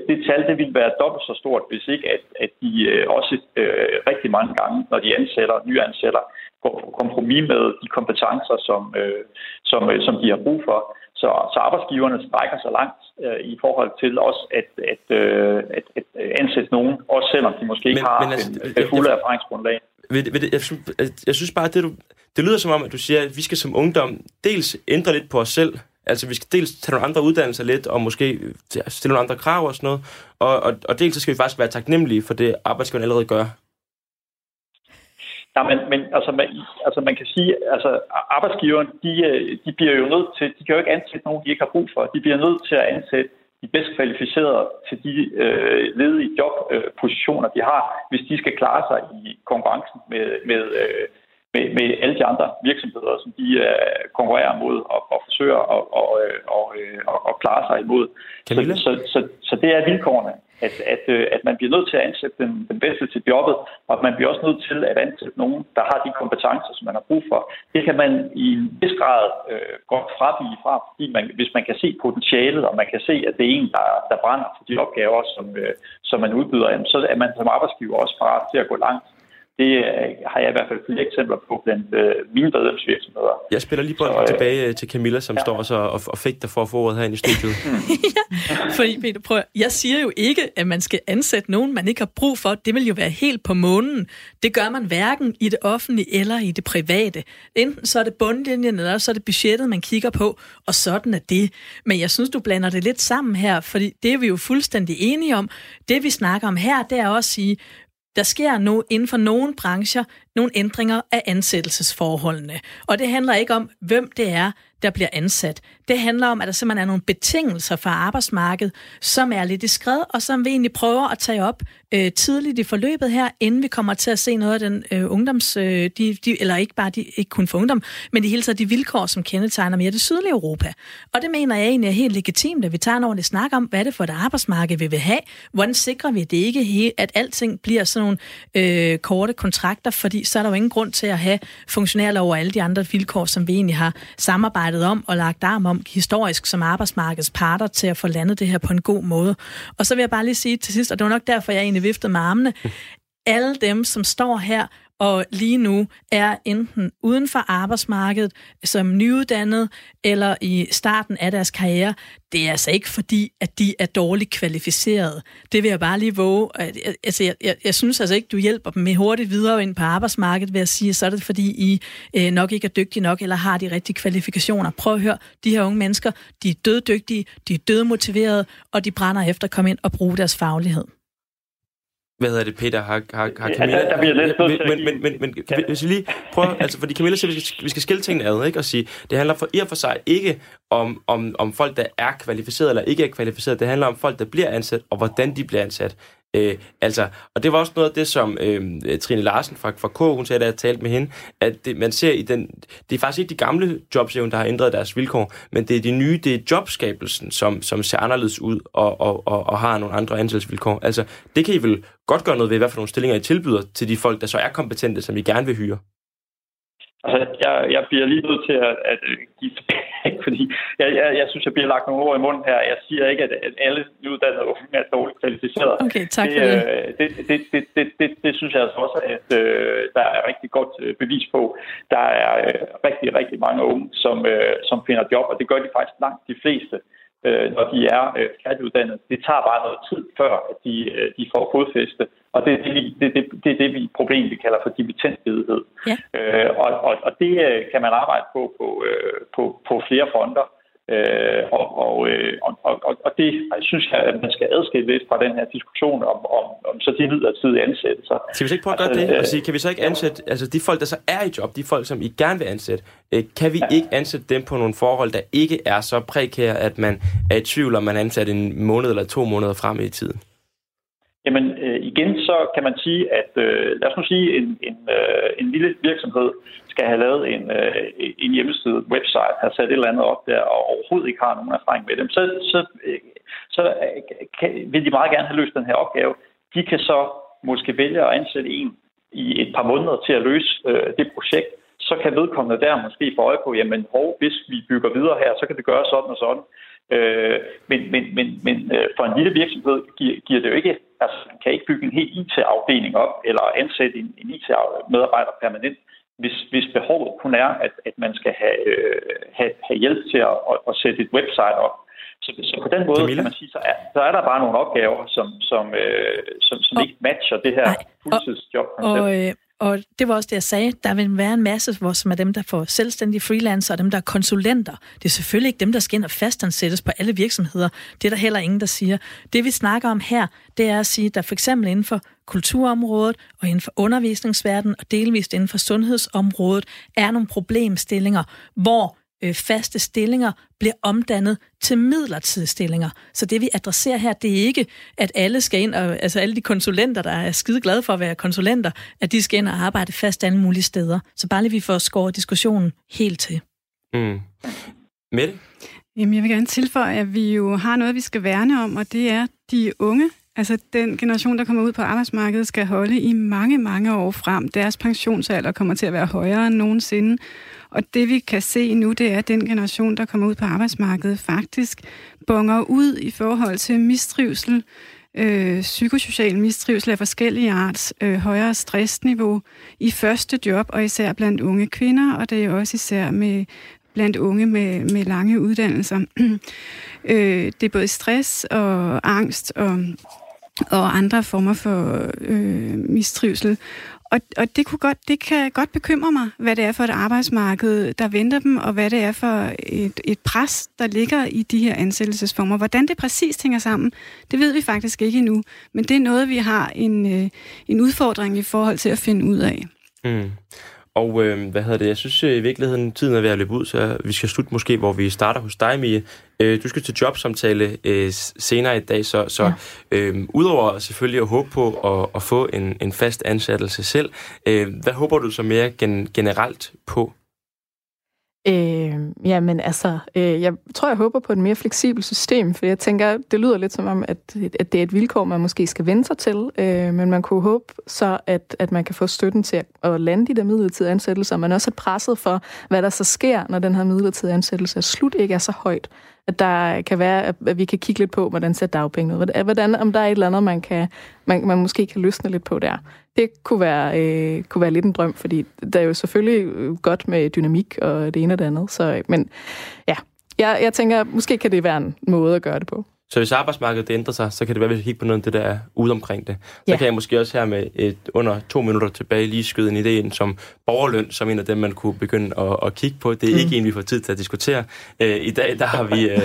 det tal det vil være dobbelt så stort, hvis ikke at, at de øh, også øh, rigtig mange gange, når de ansætter, nyansætter, går på kompromis med de kompetencer, som, øh, som, øh, som de har brug for. Så, så arbejdsgiverne strækker sig langt øh, i forhold til også at, at, øh, at, at ansætte nogen, også selvom de måske ikke men, har men altså, en, det fulde jeg, erfaringsgrundlag. Jeg, jeg, jeg, jeg synes bare, at det, du, det lyder som om, at du siger, at vi skal som ungdom dels ændre lidt på os selv, Altså, vi skal dels tage nogle andre uddannelser lidt, og måske stille nogle andre krav og sådan noget. Og, og, og dels så skal vi faktisk være taknemmelige for det, arbejdsgiveren allerede gør. Ja, men, men altså, man, altså man kan sige, altså arbejdsgiveren, de, øh, de bliver jo nødt til, de kan jo ikke ansætte nogen, de ikke har brug for. De bliver nødt til at ansætte de bedst kvalificerede til de øh, ledige jobpositioner, øh, de har, hvis de skal klare sig i konkurrencen med, med, øh, med, med alle de andre virksomheder, som de øh, konkurrerer mod og, og forsøger at og, og, og, og klare sig imod. Så, så, så, så det er vilkårene at, at, øh, at man bliver nødt til at ansætte den, den bedste til jobbet, og at man bliver også nødt til at ansætte nogen, der har de kompetencer, som man har brug for. Det kan man i en vis grad øh, godt frabige fra, fordi man, hvis man kan se potentialet, og man kan se, at det er en, der, der brænder for de opgaver, som, øh, som man udbyder, så er man som arbejdsgiver også parat til at gå langt det øh, har jeg i hvert fald flere eksempler på blandt øh, mine medlemsvirksomheder. Jeg spiller lige bolden øh, tilbage til Camilla, som ja. står også og, og fægter for at få ordet herinde i studiet. ja, fordi Peter, prøv, jeg siger jo ikke, at man skal ansætte nogen, man ikke har brug for. Det vil jo være helt på månen. Det gør man hverken i det offentlige eller i det private. Enten så er det bundlinjen, eller så er det budgettet, man kigger på, og sådan er det. Men jeg synes, du blander det lidt sammen her, fordi det er vi jo fuldstændig enige om. Det vi snakker om her, det er også at sige, der sker nu inden for nogle brancher nogle ændringer af ansættelsesforholdene. Og det handler ikke om, hvem det er, der bliver ansat. Det handler om, at der simpelthen er nogle betingelser for arbejdsmarkedet, som er lidt i skred, og som vi egentlig prøver at tage op øh, tidligt i forløbet her, inden vi kommer til at se noget af den øh, ungdoms... Øh, de, de, eller ikke bare de, ikke kun for ungdom, men de hele taget de vilkår, som kendetegner mere det sydlige Europa. Og det mener jeg egentlig er helt legitimt, at vi tager en ordentlig snak om, hvad er det for et arbejdsmarked, vi vil have? Hvordan sikrer vi det ikke, at alting bliver sådan nogle øh, korte kontrakter, fordi så er der jo ingen grund til at have funktionærer over alle de andre vilkår, som vi egentlig har samarbejdet om og lagt arm om historisk som arbejdsmarkedets parter til at få landet det her på en god måde. Og så vil jeg bare lige sige til sidst, og det var nok derfor, jeg egentlig viftede med armene, alle dem, som står her og lige nu er enten uden for arbejdsmarkedet som nyuddannet eller i starten af deres karriere. Det er altså ikke fordi, at de er dårligt kvalificeret. Det vil jeg bare lige våge. Altså, jeg, jeg, jeg synes altså ikke, du hjælper dem med hurtigt videre ind på arbejdsmarkedet ved at sige, så er det fordi, I øh, nok ikke er dygtige nok eller har de rigtige kvalifikationer. Prøv at høre, de her unge mennesker, de er døddygtige, de er dødmotiverede, og de brænder efter at komme ind og bruge deres faglighed hvad hedder det, Peter, har, har, har Camilla... Ja, der, der bliver lidt men, men, men, men, men hvis vi lige prøver, altså, fordi Camilla siger, vi skal, vi skal skille tingene ad, ikke? Og sige, det handler for i og for sig ikke om, om, om folk, der er kvalificeret eller ikke er kvalificeret. Det handler om folk, der bliver ansat, og hvordan de bliver ansat. Øh, altså, og det var også noget af det, som øh, Trine Larsen fra, fra K, hun sagde, da jeg talte med hende, at det, man ser i den, det er faktisk ikke de gamle jobs, der har ændret deres vilkår, men det er de nye, det er jobskabelsen, som, som ser anderledes ud og, og, og, og har nogle andre ansættelsesvilkår. Altså, det kan I vel godt gøre noget ved, hvad for nogle stillinger I tilbyder til de folk, der så er kompetente, som I gerne vil hyre. Altså, jeg, jeg bliver lige nødt til at, at give tilbage, fordi jeg, jeg, jeg synes, jeg bliver lagt nogle ord i munden her. Jeg siger ikke, at, at alle nyuddannede unge er dårligt kvalificeret. Okay, tak det, for det. Øh, det, det, det, det, det, det synes jeg altså også, at øh, der er rigtig godt øh, bevis på. Der er øh, rigtig, rigtig mange unge, som, øh, som finder job, og det gør de faktisk langt de fleste øh, når de er øh, færdiguddannede. Det tager bare noget tid, før at de, øh, de får fodfæste. Og det er det, det, det, det, er det vi, problem, vi kalder for dimittentledighed. Ja. Øh, og, og, og det øh, kan man arbejde på på, øh, på, på flere fronter. Øh, og, og, øh, og, og, og det jeg synes jeg, at man skal adskille lidt fra den her diskussion om, om, om så de midlertidige ansættelser. Skal vi så ikke prøve at gøre altså, det? Og sige, kan vi så ikke ansætte, altså de folk, der så er i job, de folk, som I gerne vil ansætte, kan vi ja. ikke ansætte dem på nogle forhold, der ikke er så prekære, at man er i tvivl, om man ansætter en måned eller to måneder frem i tiden? Jamen igen, så kan man sige, at øh, lad os nu sige, en, en, øh, en lille virksomhed skal have lavet en, øh, en hjemmeside, website, har sat et eller andet op der, og overhovedet ikke har nogen erfaring med dem, så, så, øh, så øh, kan, vil de meget gerne have løst den her opgave. De kan så måske vælge at ansætte en i et par måneder til at løse øh, det projekt, så kan vedkommende der måske få øje på, jamen hov, hvis vi bygger videre her, så kan det gøre sådan og sådan. Øh, men men, men, men øh, for en lille virksomhed giver, giver det jo ikke, altså man kan ikke bygge en helt IT-afdeling op, eller ansætte en, en IT-medarbejder permanent hvis, hvis behovet kun er, at, at man skal have, øh, have, have hjælp til at, at, at sætte et website op. Så, så på den måde Camilla? kan man sige, så er, så er der bare nogle opgaver, som, som, øh, som, som ikke matcher det her fuldtidsjob. Og, og, øh, og det var også det, jeg sagde. Der vil være en masse, hvor, som er dem, der får selvstændige freelancer, og dem, der er konsulenter. Det er selvfølgelig ikke dem, der skal ind og fastansættes på alle virksomheder. Det er der heller ingen, der siger. Det, vi snakker om her, det er at sige, at der for eksempel inden for kulturområdet og inden for undervisningsverdenen og delvist inden for sundhedsområdet er nogle problemstillinger, hvor øh, faste stillinger bliver omdannet til midlertidige stillinger. Så det vi adresserer her, det er ikke, at alle skal ind, og, altså alle de konsulenter, der er skide glade for at være konsulenter, at de skal ind og arbejde fast alle mulige steder. Så bare lige vi får skåret diskussionen helt til. Mm. Mette? Jamen, jeg vil gerne tilføje, at vi jo har noget, vi skal værne om, og det er de unge. Altså, den generation, der kommer ud på arbejdsmarkedet, skal holde i mange, mange år frem. Deres pensionsalder kommer til at være højere end nogensinde. Og det vi kan se nu, det er, at den generation, der kommer ud på arbejdsmarkedet, faktisk bonger ud i forhold til mistrivsel, øh, psykosocial mistrivsel af forskellige arts, øh, højere stressniveau i første job, og især blandt unge kvinder, og det er også især med blandt unge med, med lange uddannelser. øh, det er både stress og angst og, og andre former for øh, mistrivsel. Og, og det, kunne godt, det kan godt bekymre mig, hvad det er for et arbejdsmarked, der venter dem, og hvad det er for et, et pres, der ligger i de her ansættelsesformer. Hvordan det præcis hænger sammen, det ved vi faktisk ikke endnu. Men det er noget, vi har en, øh, en udfordring i forhold til at finde ud af. Mm. Og øh, hvad hedder det? Jeg synes øh, i virkeligheden, tiden er ved at løbe ud, så vi skal slutte måske, hvor vi starter hos dig, Mie. Øh, du skal til jobsamtale øh, senere i dag, så, så ja. øh, udover selvfølgelig at håbe på at, at få en, en fast ansættelse selv, øh, hvad håber du så mere gen, generelt på? Øh, jamen altså, øh, jeg tror, jeg håber på et mere fleksibelt system, for jeg tænker, det lyder lidt som om, at, at det er et vilkår, man måske skal vende sig til, øh, men man kunne håbe så, at, at man kan få støtten til at, at lande de der midlertidige ansættelser, men også at presset for, hvad der så sker, når den her midlertidige ansættelse er slut, ikke er så højt. At der kan være, at vi kan kigge lidt på, hvordan ser dagpenge ud. Hvordan, om der er et eller andet, man, kan, man, man måske kan løsne lidt på der det kunne være, øh, kunne være lidt en drøm, fordi der er jo selvfølgelig øh, godt med dynamik og det ene og det andet. Så, øh, men ja, jeg, jeg tænker, måske kan det være en måde at gøre det på. Så hvis arbejdsmarkedet ændrer sig, så kan det være, at vi kigger på noget af det, der er ude omkring det. Så ja. kan jeg måske også her med et, under to minutter tilbage lige skyde en idé ind som borgerløn, som en af dem, man kunne begynde at, at kigge på. Det er mm. ikke en, vi får tid til at diskutere. Øh, I dag, der har vi, øh,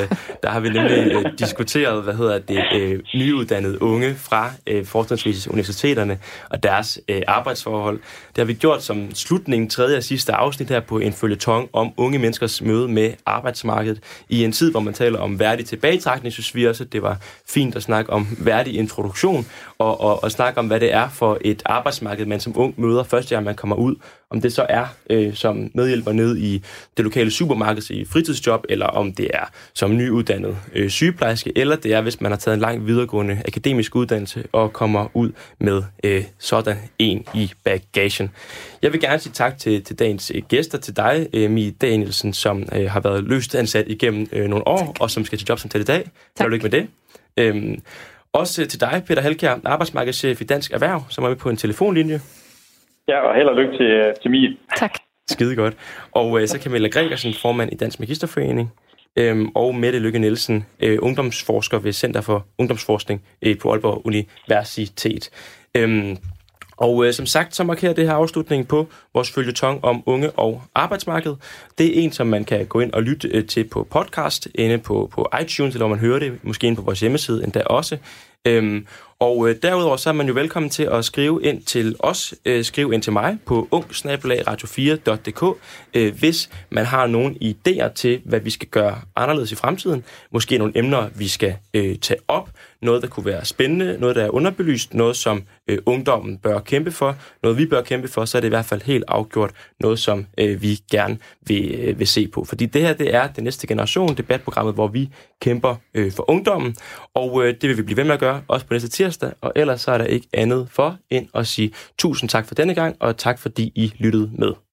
der har vi nemlig øh, diskuteret, hvad hedder det, øh, nyuddannede unge fra øh, forskningsvis universiteterne og deres øh, arbejdsforhold. Det har vi gjort som slutningen, tredje og sidste afsnit her på en følgetong om unge menneskers møde med arbejdsmarkedet. I en tid, hvor man taler om værdig tilbagetrækning, synes vi også, at det var fint at snakke om værdig introduktion, og, og, og snakke om, hvad det er for et arbejdsmarked, man som ung møder første gang, man kommer ud. Om det så er øh, som medhjælper ned i det lokale supermarked i fritidsjob, eller om det er som nyuddannet øh, sygeplejerske, eller det er, hvis man har taget en lang videregående akademisk uddannelse og kommer ud med øh, sådan en i bagagen. Jeg vil gerne sige tak til, til dagens øh, gæster, til dig, øh, Mie Danielsen, som øh, har været løst ansat igennem øh, nogle år, tak. og som skal til jobsamtale i dag. Tak. lykke med det. Øhm, også til dig, Peter Halkjær, arbejdsmarkedschef i Dansk Erhverv, som er med på en telefonlinje. Ja, og held og lykke til, til Mie. Tak. Skide godt. Og øh, så Camilla Gregersen, formand i Dansk Magisterforening, øhm, og Mette Lykke Nielsen, øh, ungdomsforsker ved Center for Ungdomsforskning øh, på Aalborg Universitet. Øhm, og øh, som sagt, så markerer det her afslutning på vores følgetong om unge og arbejdsmarked. Det er en, som man kan gå ind og lytte øh, til på podcast, inde på, på iTunes, eller hvor man hører det, måske ind på vores hjemmeside endda også. Øhm, og øh, derudover så er man jo velkommen til at skrive ind til os, øh, skrive ind til mig på ungsnabelagradio4.dk, øh, hvis man har nogle idéer til, hvad vi skal gøre anderledes i fremtiden. Måske nogle emner, vi skal øh, tage op, noget, der kunne være spændende, noget, der er underbelyst, noget, som øh, ungdommen bør kæmpe for, noget, vi bør kæmpe for, så er det i hvert fald helt afgjort noget, som øh, vi gerne vil, øh, vil se på. Fordi det her, det er den næste generation, debatprogrammet, hvor vi kæmper øh, for ungdommen, og øh, det vil vi blive ved med at gøre, også på næste tirsdag, og ellers så er der ikke andet for end at sige tusind tak for denne gang, og tak fordi I lyttede med.